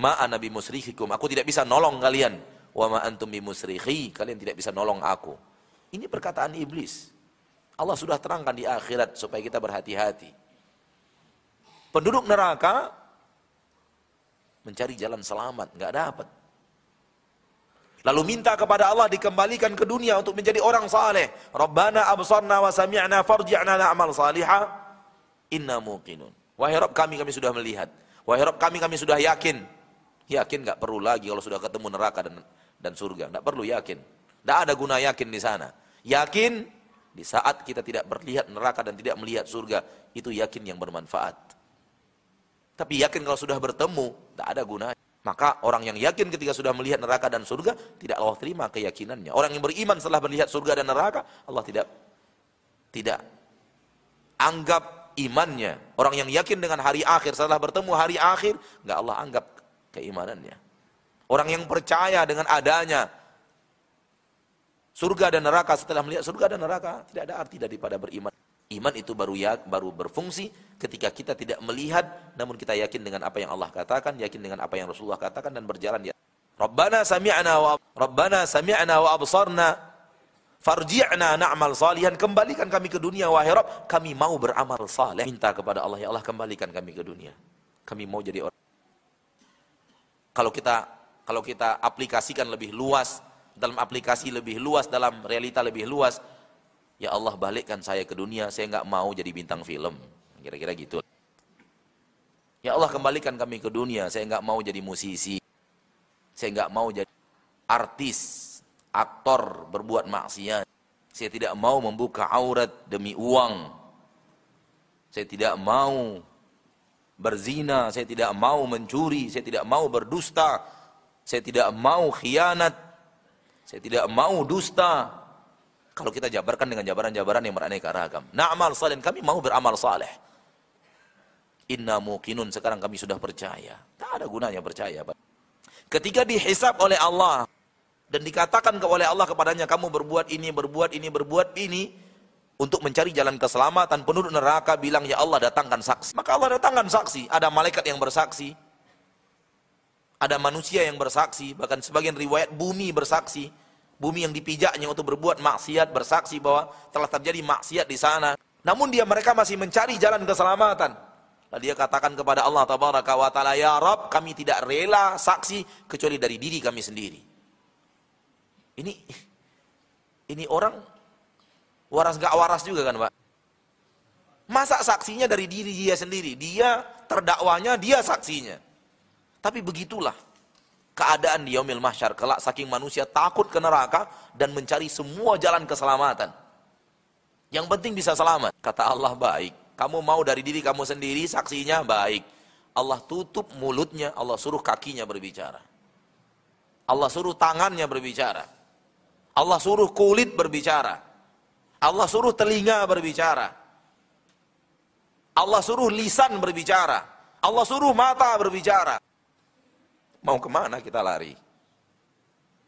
Ma ana bimusrihikum, aku tidak bisa nolong kalian. Wa ma antum bimusrihi, kalian tidak bisa nolong aku. Ini perkataan iblis. Allah sudah terangkan di akhirat supaya kita berhati-hati. Penduduk neraka mencari jalan selamat, nggak dapat. Lalu minta kepada Allah dikembalikan ke dunia untuk menjadi orang saleh. Rabbana absarna wa sami'na farji'na na'mal salihah. Inna muqinun. Wahai Rabb kami, kami sudah melihat. Wahai Rabb kami, kami sudah yakin. Yakin nggak perlu lagi kalau sudah ketemu neraka dan dan surga. Nggak perlu yakin. Tidak ada guna yakin di sana. Yakin di saat kita tidak berlihat neraka dan tidak melihat surga, itu yakin yang bermanfaat. Tapi yakin kalau sudah bertemu, tidak ada gunanya. Maka orang yang yakin ketika sudah melihat neraka dan surga, tidak Allah terima keyakinannya. Orang yang beriman setelah melihat surga dan neraka, Allah tidak tidak anggap imannya. Orang yang yakin dengan hari akhir setelah bertemu hari akhir, nggak Allah anggap keimanannya. Orang yang percaya dengan adanya surga dan neraka setelah melihat surga dan neraka tidak ada arti daripada beriman. Iman itu baru ya, baru berfungsi ketika kita tidak melihat namun kita yakin dengan apa yang Allah katakan, yakin dengan apa yang Rasulullah katakan dan berjalan ya. Rabbana sami'na wa Rabbana sami'na wa absarna farji'na na'mal salihan. Kembalikan kami ke dunia wahai Rabb. Kami mau beramal saleh. Minta kepada Allah ya Allah kembalikan kami ke dunia. Kami mau jadi orang. Kalau kita kalau kita aplikasikan lebih luas dalam aplikasi lebih luas, dalam realita lebih luas, Ya Allah balikkan saya ke dunia, saya nggak mau jadi bintang film. Kira-kira gitu. Ya Allah kembalikan kami ke dunia, saya nggak mau jadi musisi. Saya nggak mau jadi artis, aktor berbuat maksiat. Saya tidak mau membuka aurat demi uang. Saya tidak mau berzina, saya tidak mau mencuri, saya tidak mau berdusta, saya tidak mau khianat, saya tidak mau dusta. Kalau kita jabarkan dengan jabaran-jabaran yang beraneka ragam. Na'mal salih, kami mau beramal saleh. Inna muqinun, sekarang kami sudah percaya. Tak ada gunanya percaya. Ketika dihisap oleh Allah, dan dikatakan oleh Allah kepadanya, kamu berbuat ini, berbuat ini, berbuat ini, untuk mencari jalan keselamatan, penduduk neraka bilang, ya Allah datangkan saksi. Maka Allah datangkan saksi, ada malaikat yang bersaksi, ada manusia yang bersaksi, bahkan sebagian riwayat bumi bersaksi, bumi yang dipijaknya untuk berbuat maksiat bersaksi bahwa telah terjadi maksiat di sana. Namun dia mereka masih mencari jalan keselamatan. Lalu dia katakan kepada Allah tabaraka wa taala, "Ya Rabb, kami tidak rela saksi kecuali dari diri kami sendiri." Ini ini orang waras gak waras juga kan, Pak? Masa saksinya dari diri dia sendiri? Dia terdakwanya, dia saksinya. Tapi begitulah keadaan di yaumil mahsyar kelak saking manusia takut ke neraka dan mencari semua jalan keselamatan. Yang penting bisa selamat. Kata Allah baik. Kamu mau dari diri kamu sendiri, saksinya baik. Allah tutup mulutnya, Allah suruh kakinya berbicara. Allah suruh tangannya berbicara. Allah suruh kulit berbicara. Allah suruh telinga berbicara. Allah suruh lisan berbicara. Allah suruh mata berbicara. Mau ke mana kita lari?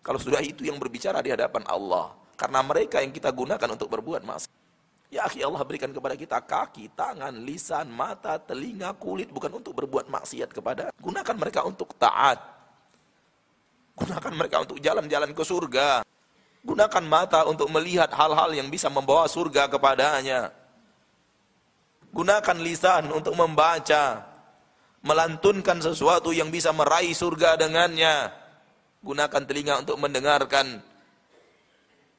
Kalau sudah itu yang berbicara di hadapan Allah. Karena mereka yang kita gunakan untuk berbuat maksiat. Ya akhi Allah berikan kepada kita kaki, tangan, lisan, mata, telinga, kulit bukan untuk berbuat maksiat kepada. Gunakan mereka untuk taat. Gunakan mereka untuk jalan-jalan ke surga. Gunakan mata untuk melihat hal-hal yang bisa membawa surga kepadanya. Gunakan lisan untuk membaca, melantunkan sesuatu yang bisa meraih surga dengannya. Gunakan telinga untuk mendengarkan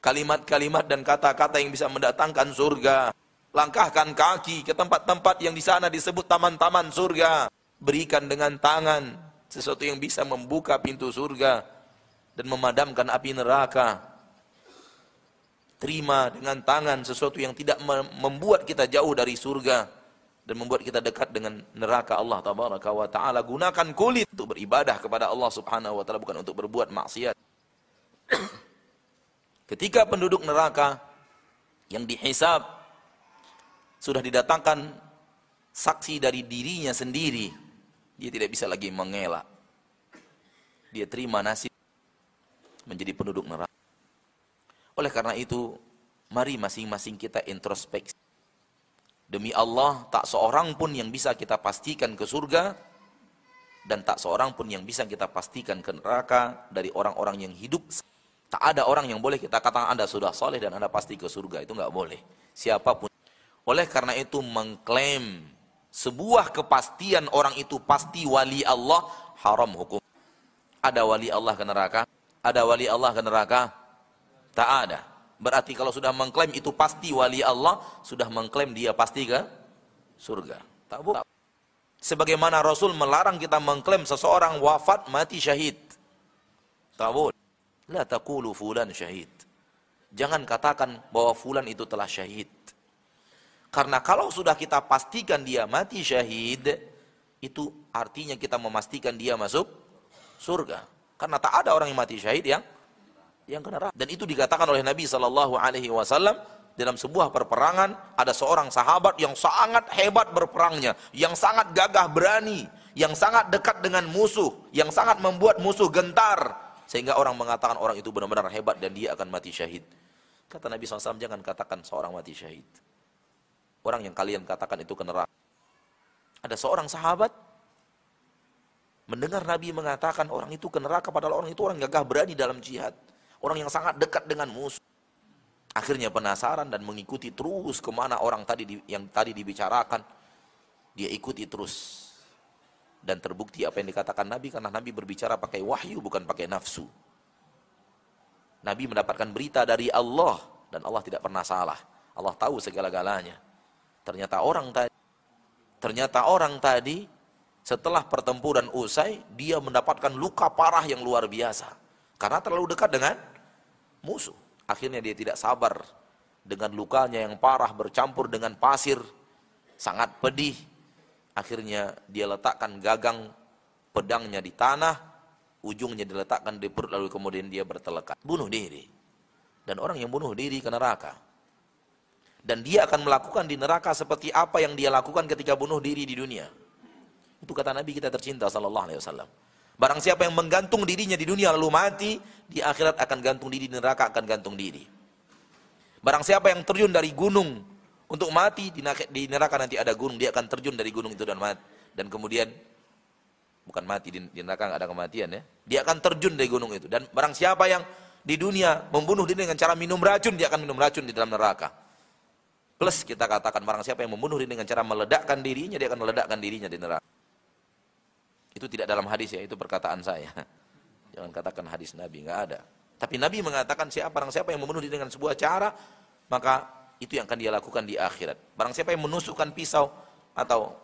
kalimat-kalimat dan kata-kata yang bisa mendatangkan surga. Langkahkan kaki ke tempat-tempat yang di sana disebut taman-taman surga. Berikan dengan tangan sesuatu yang bisa membuka pintu surga dan memadamkan api neraka. Terima dengan tangan sesuatu yang tidak membuat kita jauh dari surga dan membuat kita dekat dengan neraka Allah tabaraka wa taala. Gunakan kulit untuk beribadah kepada Allah Subhanahu wa taala bukan untuk berbuat maksiat. [CLEARS THROAT] Ketika penduduk neraka yang dihisab sudah didatangkan saksi dari dirinya sendiri, dia tidak bisa lagi mengelak. Dia terima nasib menjadi penduduk neraka. Oleh karena itu, mari masing-masing kita introspeksi. Demi Allah, tak seorang pun yang bisa kita pastikan ke surga, dan tak seorang pun yang bisa kita pastikan ke neraka dari orang-orang yang hidup Tak ada orang yang boleh kita katakan Anda sudah soleh dan Anda pasti ke surga. Itu nggak boleh. Siapa pun. Oleh karena itu mengklaim sebuah kepastian orang itu pasti wali Allah haram hukum. Ada wali Allah ke neraka? Ada wali Allah ke neraka? Tak ada. Berarti kalau sudah mengklaim itu pasti wali Allah, sudah mengklaim dia pasti ke surga. Tak boleh. Sebagaimana Rasul melarang kita mengklaim seseorang wafat mati syahid. Tak boleh. La taqulu fulan syahid. Jangan katakan bahwa fulan itu telah syahid. Karena kalau sudah kita pastikan dia mati syahid, itu artinya kita memastikan dia masuk surga. Karena tak ada orang yang mati syahid yang yang kena Dan itu dikatakan oleh Nabi Shallallahu Alaihi Wasallam dalam sebuah perperangan ada seorang sahabat yang sangat hebat berperangnya, yang sangat gagah berani, yang sangat dekat dengan musuh, yang sangat membuat musuh gentar, sehingga orang mengatakan orang itu benar-benar hebat dan dia akan mati syahid. Kata Nabi SAW, jangan katakan seorang mati syahid. Orang yang kalian katakan itu ke neraka. Ada seorang sahabat mendengar Nabi mengatakan orang itu ke neraka padahal orang itu orang gagah berani dalam jihad. Orang yang sangat dekat dengan musuh. Akhirnya penasaran dan mengikuti terus ke mana orang tadi yang tadi dibicarakan. Dia ikuti terus dan terbukti apa yang dikatakan Nabi karena Nabi berbicara pakai wahyu bukan pakai nafsu. Nabi mendapatkan berita dari Allah dan Allah tidak pernah salah. Allah tahu segala-galanya. Ternyata orang tadi ternyata orang tadi setelah pertempuran usai dia mendapatkan luka parah yang luar biasa karena terlalu dekat dengan musuh. Akhirnya dia tidak sabar dengan lukanya yang parah bercampur dengan pasir sangat pedih. Akhirnya dia letakkan gagang pedangnya di tanah, ujungnya diletakkan di perut lalu kemudian dia bertelekat. Bunuh diri. Dan orang yang bunuh diri ke neraka. Dan dia akan melakukan di neraka seperti apa yang dia lakukan ketika bunuh diri di dunia. Itu kata Nabi kita tercinta sallallahu alaihi wasallam. Barang siapa yang menggantung dirinya di dunia lalu mati, di akhirat akan gantung diri di neraka akan gantung diri. Barang siapa yang terjun dari gunung untuk mati di neraka nanti ada gunung, dia akan terjun dari gunung itu dan mati. Dan kemudian bukan mati di neraka nggak ada kematian ya. Dia akan terjun dari gunung itu. Dan barang siapa yang di dunia membunuh diri dengan cara minum racun, dia akan minum racun di dalam neraka. Plus kita katakan barang siapa yang membunuh diri dengan cara meledakkan dirinya, dia akan meledakkan dirinya di neraka. Itu tidak dalam hadis ya, itu perkataan saya. [LAUGHS] Jangan katakan hadis Nabi, nggak ada. Tapi Nabi mengatakan siapa barang siapa yang membunuh dengan sebuah cara, maka itu yang akan dia lakukan di akhirat. Barang siapa yang menusukkan pisau atau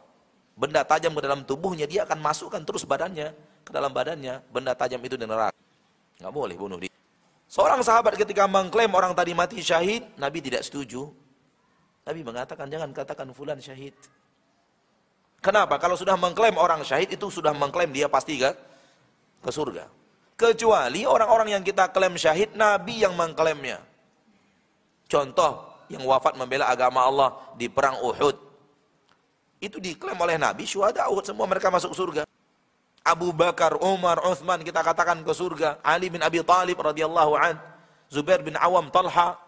benda tajam ke dalam tubuhnya, dia akan masukkan terus badannya ke dalam badannya, benda tajam itu di neraka. Nggak boleh bunuh diri. Seorang sahabat ketika mengklaim orang tadi mati syahid, Nabi tidak setuju. Nabi mengatakan jangan katakan fulan syahid. Kenapa? Kalau sudah mengklaim orang syahid itu sudah mengklaim dia pasti ke, ke surga. Kecuali orang-orang yang kita klaim syahid, Nabi yang mengklaimnya. Contoh, yang wafat membela agama Allah di perang Uhud. Itu diklaim oleh Nabi, syuhada Uhud semua mereka masuk surga. Abu Bakar, Umar, Uthman kita katakan ke surga. Ali bin Abi Talib radhiyallahu an, Zubair bin Awam, Talha.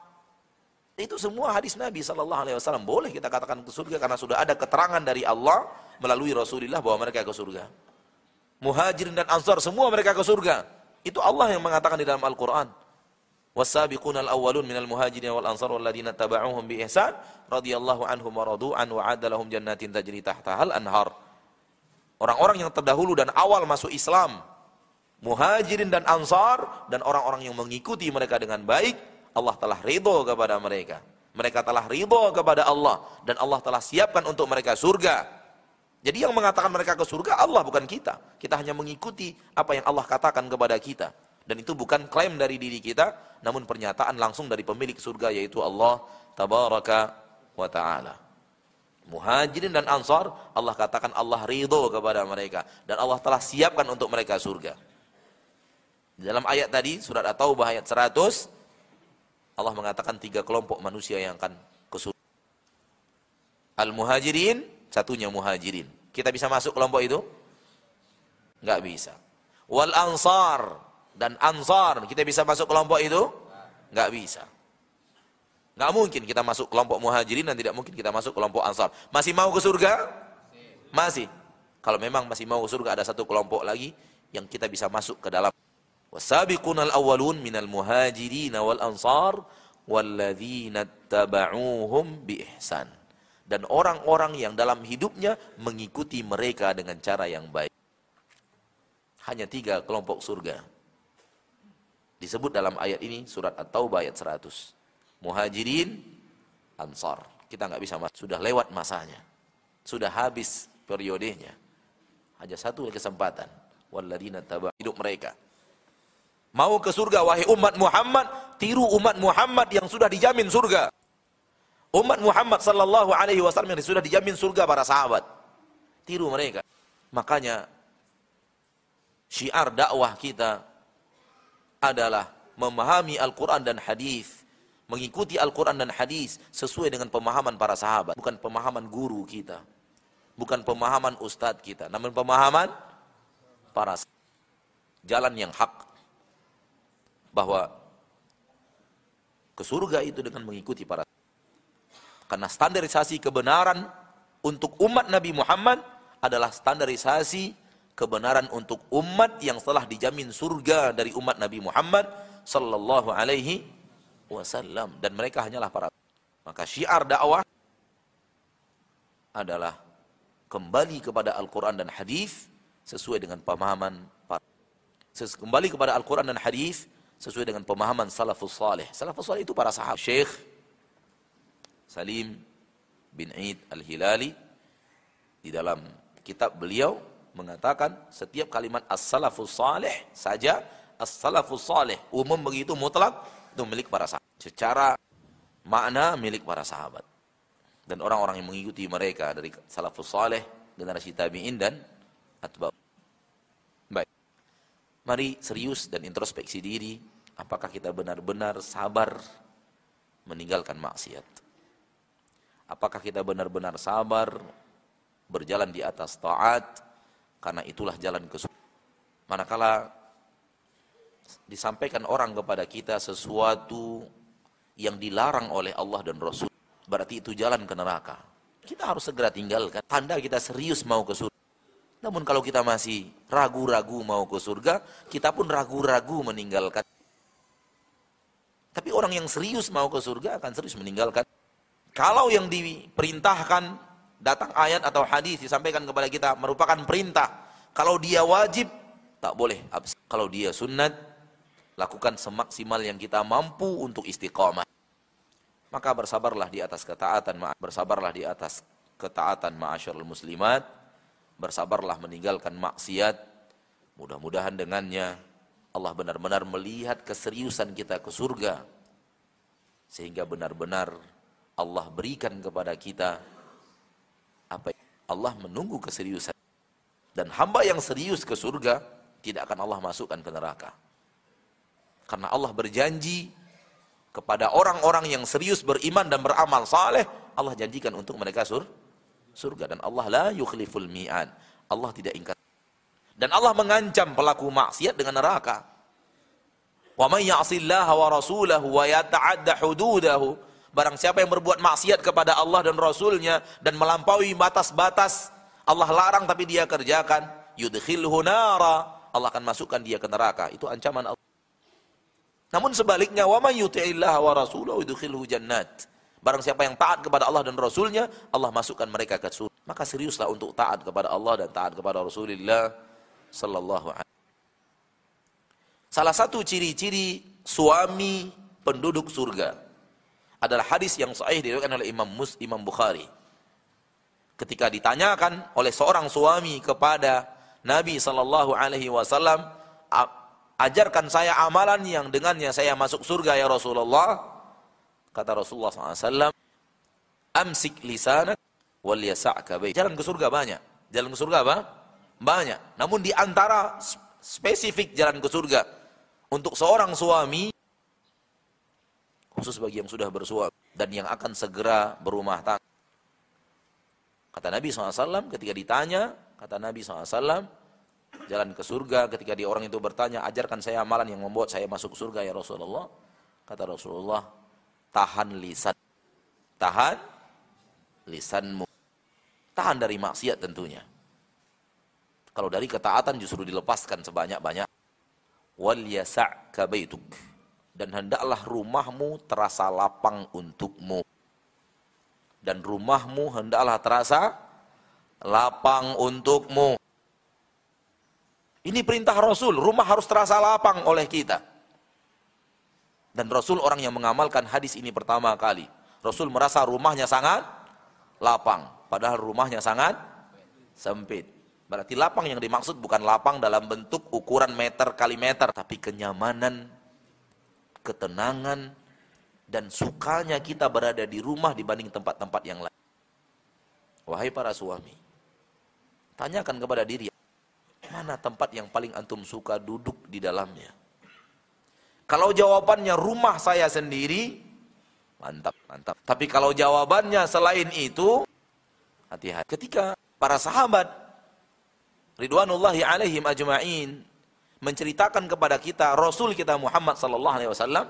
Itu semua hadis Nabi sallallahu alaihi wasallam boleh kita katakan ke surga karena sudah ada keterangan dari Allah melalui Rasulullah bahwa mereka ke surga. Muhajirin dan Ansar semua mereka ke surga. Itu Allah yang mengatakan di dalam Al-Qur'an. والسابقون الأولون من المهاجرين والأنصار والذين اتبعوهم بإحسان رضي الله عنهم ورضوا عنه وعد لهم جنات تجري تحتها الأنهار Orang-orang yang terdahulu dan awal masuk Islam, muhajirin dan ansar, dan orang-orang yang mengikuti mereka dengan baik, Allah telah ridho kepada mereka. Mereka telah ridho kepada Allah, dan Allah telah siapkan untuk mereka surga. Jadi yang mengatakan mereka ke surga, Allah bukan kita. Kita hanya mengikuti apa yang Allah katakan kepada kita. Dan itu bukan klaim dari diri kita, namun pernyataan langsung dari pemilik surga yaitu Allah tabaraka wa taala. Muhajirin dan Ansar, Allah katakan Allah ridho kepada mereka dan Allah telah siapkan untuk mereka surga. Dalam ayat tadi surat At-Taubah ayat 100 Allah mengatakan tiga kelompok manusia yang akan ke surga. Al-Muhajirin, satunya Muhajirin. Kita bisa masuk kelompok itu? Enggak bisa. Wal Ansar, dan Ansar, kita bisa masuk kelompok itu? Enggak bisa. Enggak mungkin kita masuk kelompok muhajirin dan tidak mungkin kita masuk kelompok ansar. Masih mau ke surga? Masih. Kalau memang masih mau ke surga ada satu kelompok lagi yang kita bisa masuk ke dalam. Wasabiqunal awwalun minal muhajirin wal ansar walladzina ihsan. Dan orang-orang yang dalam hidupnya mengikuti mereka dengan cara yang baik. Hanya tiga kelompok surga disebut dalam ayat ini surat At-Taubah ayat 100. Muhajirin, Ansar. Kita nggak bisa masuk. Sudah lewat masanya. Sudah habis periodenya. Hanya satu kesempatan. Walladina taba hidup mereka. Mau ke surga wahai umat Muhammad, tiru umat Muhammad yang sudah dijamin surga. Umat Muhammad sallallahu alaihi wasallam yang sudah dijamin surga para sahabat. Tiru mereka. Makanya syiar dakwah kita adalah memahami Al-Quran dan hadis, mengikuti Al-Quran dan hadis sesuai dengan pemahaman para sahabat, bukan pemahaman guru kita, bukan pemahaman ustadz kita, namun pemahaman para sahabat. jalan yang hak bahwa ke surga itu dengan mengikuti para karena standarisasi kebenaran untuk umat Nabi Muhammad adalah standarisasi kebenaran untuk umat yang telah dijamin surga dari umat Nabi Muhammad sallallahu alaihi wasallam. Dan mereka hanyalah para maka syiar dakwah adalah kembali kepada Al-Qur'an dan hadis sesuai dengan pemahaman kembali kepada Al-Qur'an dan hadis sesuai dengan pemahaman salafus salih. Salafus salih itu para sahabat. Syekh Salim bin Eid Al-Hilali di dalam kitab beliau mengatakan setiap kalimat as-salafus salih saja as-salafus salih umum begitu mutlak itu milik para sahabat secara makna milik para sahabat dan orang-orang yang mengikuti mereka dari salafus salih generasi tabi'in dan atba baik mari serius dan introspeksi diri apakah kita benar-benar sabar meninggalkan maksiat Apakah kita benar-benar sabar berjalan di atas taat karena itulah jalan ke. Manakala disampaikan orang kepada kita sesuatu yang dilarang oleh Allah dan Rasul, berarti itu jalan ke neraka. Kita harus segera tinggalkan. Tanda kita serius mau ke surga. Namun kalau kita masih ragu-ragu mau ke surga, kita pun ragu-ragu meninggalkan. Tapi orang yang serius mau ke surga akan serius meninggalkan kalau yang diperintahkan datang ayat atau hadis disampaikan kepada kita merupakan perintah. Kalau dia wajib tak boleh. Kalau dia sunat lakukan semaksimal yang kita mampu untuk istiqamah. Maka bersabarlah di atas ketaatan, bersabarlah di atas ketaatan ma'asyarul muslimat, bersabarlah meninggalkan maksiat. Mudah-mudahan dengannya Allah benar-benar melihat keseriusan kita ke surga. Sehingga benar-benar Allah berikan kepada kita apa Allah menunggu keseriusan. Dan hamba yang serius ke surga tidak akan Allah masukkan ke neraka. Karena Allah berjanji kepada orang-orang yang serius beriman dan beramal saleh Allah janjikan untuk mereka sur surga dan Allah la yukhliful mi'ad Allah tidak ingkar dan Allah mengancam pelaku maksiat dengan neraka wa may ya'sillaha wa rasulahu wa yata'adda hududahu Barang siapa yang berbuat maksiat kepada Allah dan Rasulnya dan melampaui batas-batas Allah larang tapi dia kerjakan, yudkhilhu nara. Allah akan masukkan dia ke neraka. Itu ancaman Allah. Namun sebaliknya, wa may yuti'illah wa rasulahu yudkhilhu jannat. Barang siapa yang taat kepada Allah dan Rasulnya, Allah masukkan mereka ke surga. Maka seriuslah untuk taat kepada Allah dan taat kepada Rasulullah sallallahu alaihi Salah satu ciri-ciri suami penduduk surga adalah hadis yang sahih diriwayatkan oleh Imam Mus Imam Bukhari. Ketika ditanyakan oleh seorang suami kepada Nabi sallallahu alaihi wasallam, ajarkan saya amalan yang dengannya saya masuk surga ya Rasulullah. Kata Rasulullah SAW, amsik lisanak wal yasa'ka Jalan ke surga banyak. Jalan ke surga apa? Banyak. Namun di antara spesifik jalan ke surga untuk seorang suami khusus bagi yang sudah bersuami dan yang akan segera berumah tangga. Kata Nabi SAW ketika ditanya, kata Nabi SAW, jalan ke surga ketika dia orang itu bertanya, ajarkan saya amalan yang membuat saya masuk surga ya Rasulullah. Kata Rasulullah, tahan lisan. Tahan lisanmu. Tahan dari maksiat tentunya. Kalau dari ketaatan justru dilepaskan sebanyak-banyak. Wal yasa'ka baituk dan hendaklah rumahmu terasa lapang untukmu dan rumahmu hendaklah terasa lapang untukmu ini perintah Rasul rumah harus terasa lapang oleh kita dan Rasul orang yang mengamalkan hadis ini pertama kali Rasul merasa rumahnya sangat lapang padahal rumahnya sangat sempit berarti lapang yang dimaksud bukan lapang dalam bentuk ukuran meter kali meter tapi kenyamanan ketenangan, dan sukanya kita berada di rumah dibanding tempat-tempat yang lain. Wahai para suami, tanyakan kepada diri, mana tempat yang paling antum suka duduk di dalamnya? Kalau jawabannya rumah saya sendiri, mantap, mantap. Tapi kalau jawabannya selain itu, hati-hati. Ketika para sahabat Ridwanullahi alaihim ajma'in menceritakan kepada kita Rasul kita Muhammad sallallahu alaihi wasallam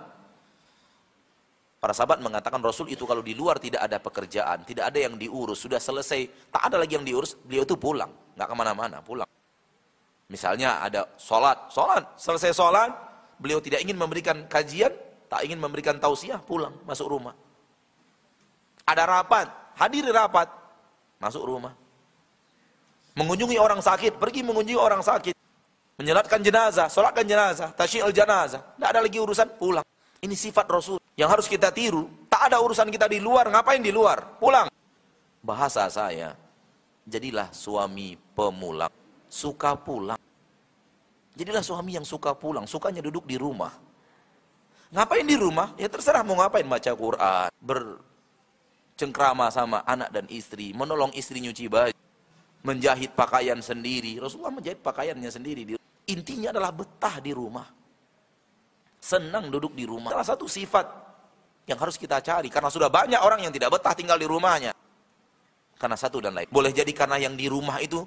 Para sahabat mengatakan Rasul itu kalau di luar tidak ada pekerjaan, tidak ada yang diurus, sudah selesai, tak ada lagi yang diurus, beliau itu pulang, nggak ke mana-mana, pulang. Misalnya ada sholat, sholat, selesai sholat, beliau tidak ingin memberikan kajian, tak ingin memberikan tausiah, pulang, masuk rumah. Ada rapat, hadir rapat, masuk rumah. Mengunjungi orang sakit, pergi mengunjungi orang sakit. Menyelatkan jenazah, solatkan jenazah, tasyi'ul jenazah. Tidak ada lagi urusan, pulang. Ini sifat Rasul. Yang harus kita tiru. Tak ada urusan kita di luar, ngapain di luar? Pulang. Bahasa saya, jadilah suami pemulang. Suka pulang. Jadilah suami yang suka pulang, sukanya duduk di rumah. Ngapain di rumah? Ya terserah mau ngapain, baca Quran, bercengkrama sama anak dan istri, menolong istri nyuci baju, menjahit pakaian sendiri. Rasulullah menjahit pakaiannya sendiri. Intinya adalah betah di rumah. Senang duduk di rumah. Salah satu sifat yang harus kita cari, karena sudah banyak orang yang tidak betah tinggal di rumahnya. Karena satu dan lain. Boleh jadi karena yang di rumah itu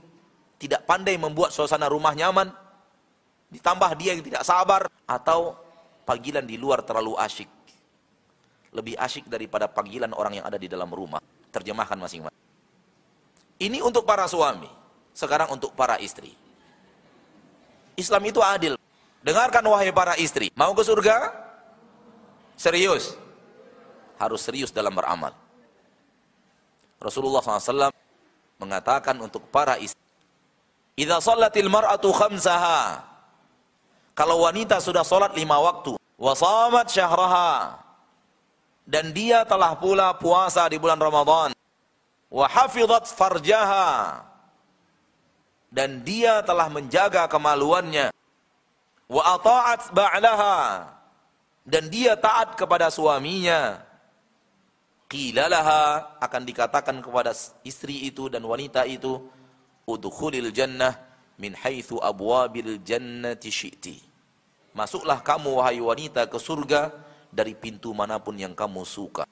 tidak pandai membuat suasana rumah nyaman, ditambah dia yang tidak sabar, atau panggilan di luar terlalu asyik. Lebih asyik daripada panggilan orang yang ada di dalam rumah. Terjemahkan masing-masing. Ini untuk para suami. Sekarang untuk para istri. Islam itu adil. Dengarkan wahai para istri. Mau ke surga? Serius. Harus serius dalam beramal. Rasulullah SAW mengatakan untuk para istri. Idza salatil mar'atu khamsaha kalau wanita sudah sholat lima waktu, wasamat syahraha, dan dia telah pula puasa di bulan Ramadan, wahafidhat farjaha, dan dia telah menjaga kemaluannya, wa ata'at ba'laha, dan dia taat kepada suaminya, qilalaha akan dikatakan kepada istri itu dan wanita itu, udkhulil jannah min haitsu abwabil jannati syi'ti. Masuklah kamu wahai wanita ke surga dari pintu mana pun yang kamu suka.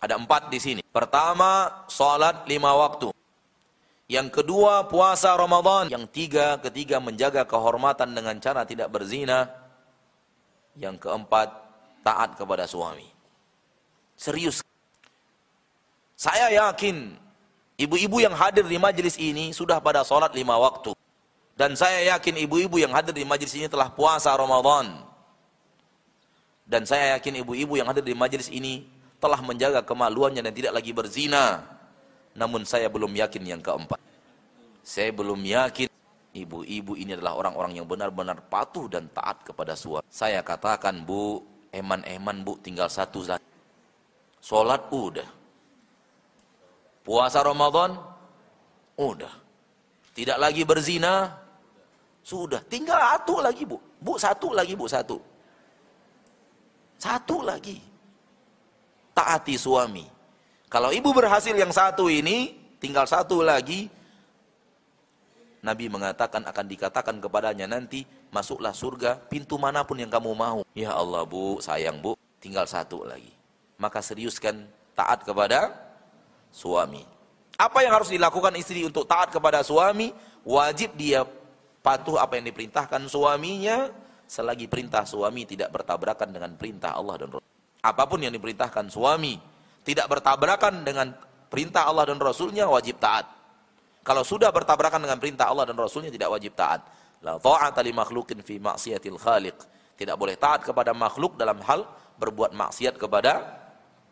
Ada empat di sini. Pertama, salat lima waktu. Yang kedua, puasa Ramadan. Yang tiga, ketiga menjaga kehormatan dengan cara tidak berzina. Yang keempat, taat kepada suami. Serius. Saya yakin Ibu-ibu yang hadir di majelis ini sudah pada sholat lima waktu. Dan saya yakin ibu-ibu yang hadir di majelis ini telah puasa Ramadan. Dan saya yakin ibu-ibu yang hadir di majelis ini telah menjaga kemaluannya dan tidak lagi berzina. Namun saya belum yakin yang keempat. Saya belum yakin ibu-ibu ini adalah orang-orang yang benar-benar patuh dan taat kepada suami. Saya katakan bu, eman-eman bu tinggal satu saja. Sholat udah Puasa Ramadan, udah. Tidak lagi berzina, sudah. Tinggal satu lagi bu. Bu satu lagi bu satu. Satu lagi. Taati suami. Kalau ibu berhasil yang satu ini, tinggal satu lagi. Nabi mengatakan akan dikatakan kepadanya nanti masuklah surga pintu mana pun yang kamu mau. Ya Allah bu, sayang bu, tinggal satu lagi. Maka seriuskan taat kepada suami. Apa yang harus dilakukan istri untuk taat kepada suami? Wajib dia patuh apa yang diperintahkan suaminya selagi perintah suami tidak bertabrakan dengan perintah Allah dan Rasul. Apa pun yang diperintahkan suami tidak bertabrakan dengan perintah Allah dan Rasulnya wajib taat. Kalau sudah bertabrakan dengan perintah Allah dan Rasulnya tidak wajib taat. La ta'ata li makhlukin fi maksiatil khaliq. Tidak boleh taat kepada makhluk dalam hal berbuat maksiat kepada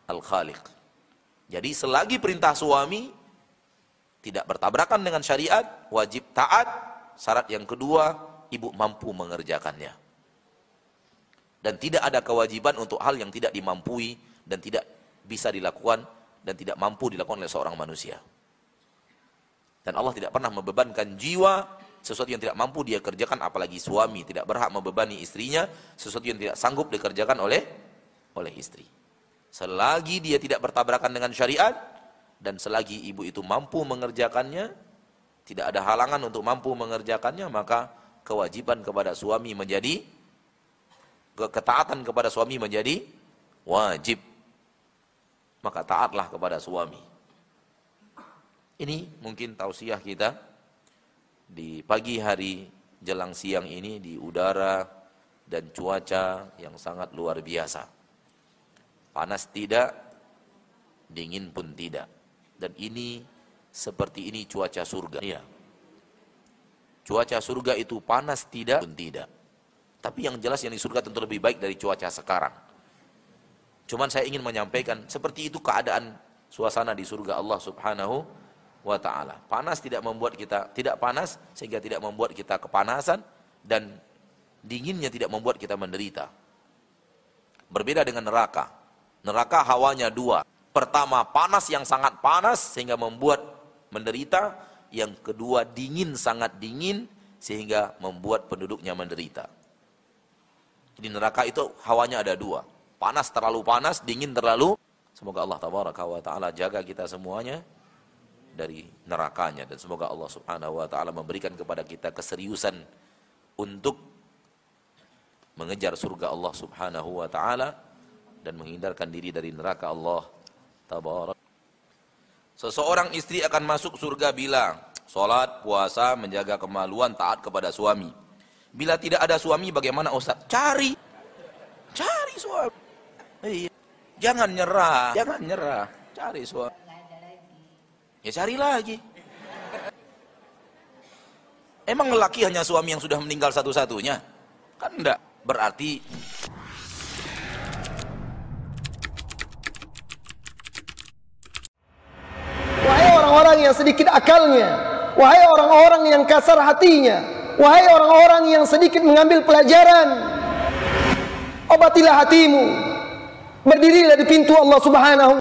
al-khaliq. Jadi selagi perintah suami tidak bertabrakan dengan syariat, wajib taat. Syarat yang kedua, ibu mampu mengerjakannya. Dan tidak ada kewajiban untuk hal yang tidak dimampui dan tidak bisa dilakukan dan tidak mampu dilakukan oleh seorang manusia. Dan Allah tidak pernah membebankan jiwa sesuatu yang tidak mampu dia kerjakan apalagi suami tidak berhak membebani istrinya sesuatu yang tidak sanggup dikerjakan oleh oleh istri. Selagi dia tidak bertabrakan dengan syariat dan selagi ibu itu mampu mengerjakannya, tidak ada halangan untuk mampu mengerjakannya, maka kewajiban kepada suami menjadi ketaatan kepada suami menjadi wajib. Maka taatlah kepada suami. Ini mungkin tausiah kita di pagi hari jelang siang ini di udara dan cuaca yang sangat luar biasa. Panas tidak, dingin pun tidak. Dan ini seperti ini cuaca surga. Iya. Cuaca surga itu panas tidak pun tidak. Tapi yang jelas yang di surga tentu lebih baik dari cuaca sekarang. Cuman saya ingin menyampaikan seperti itu keadaan suasana di surga Allah Subhanahu wa taala. Panas tidak membuat kita tidak panas sehingga tidak membuat kita kepanasan dan dinginnya tidak membuat kita menderita. Berbeda dengan neraka. Neraka hawanya dua. Pertama panas yang sangat panas sehingga membuat menderita. Yang kedua dingin sangat dingin sehingga membuat penduduknya menderita. Jadi neraka itu hawanya ada dua. Panas terlalu panas, dingin terlalu. Semoga Allah taala jaga kita semuanya dari nerakanya dan semoga Allah Subhanahu wa taala memberikan kepada kita keseriusan untuk mengejar surga Allah Subhanahu wa taala dan menghindarkan diri dari neraka Allah tabarak. Seseorang istri akan masuk surga bila salat, puasa, menjaga kemaluan, taat kepada suami. Bila tidak ada suami bagaimana Ustaz? Cari. Cari suami. Iya. Jangan nyerah, jangan nyerah. Cari suami. Ya cari lagi. Emang lelaki hanya suami yang sudah meninggal satu-satunya? Kan enggak. Berarti Wahai orang-orang yang sedikit akalnya, wahai orang-orang yang kasar hatinya, wahai orang-orang yang sedikit mengambil pelajaran, obatilah hatimu. Berdirilah di pintu Allah Subhanahu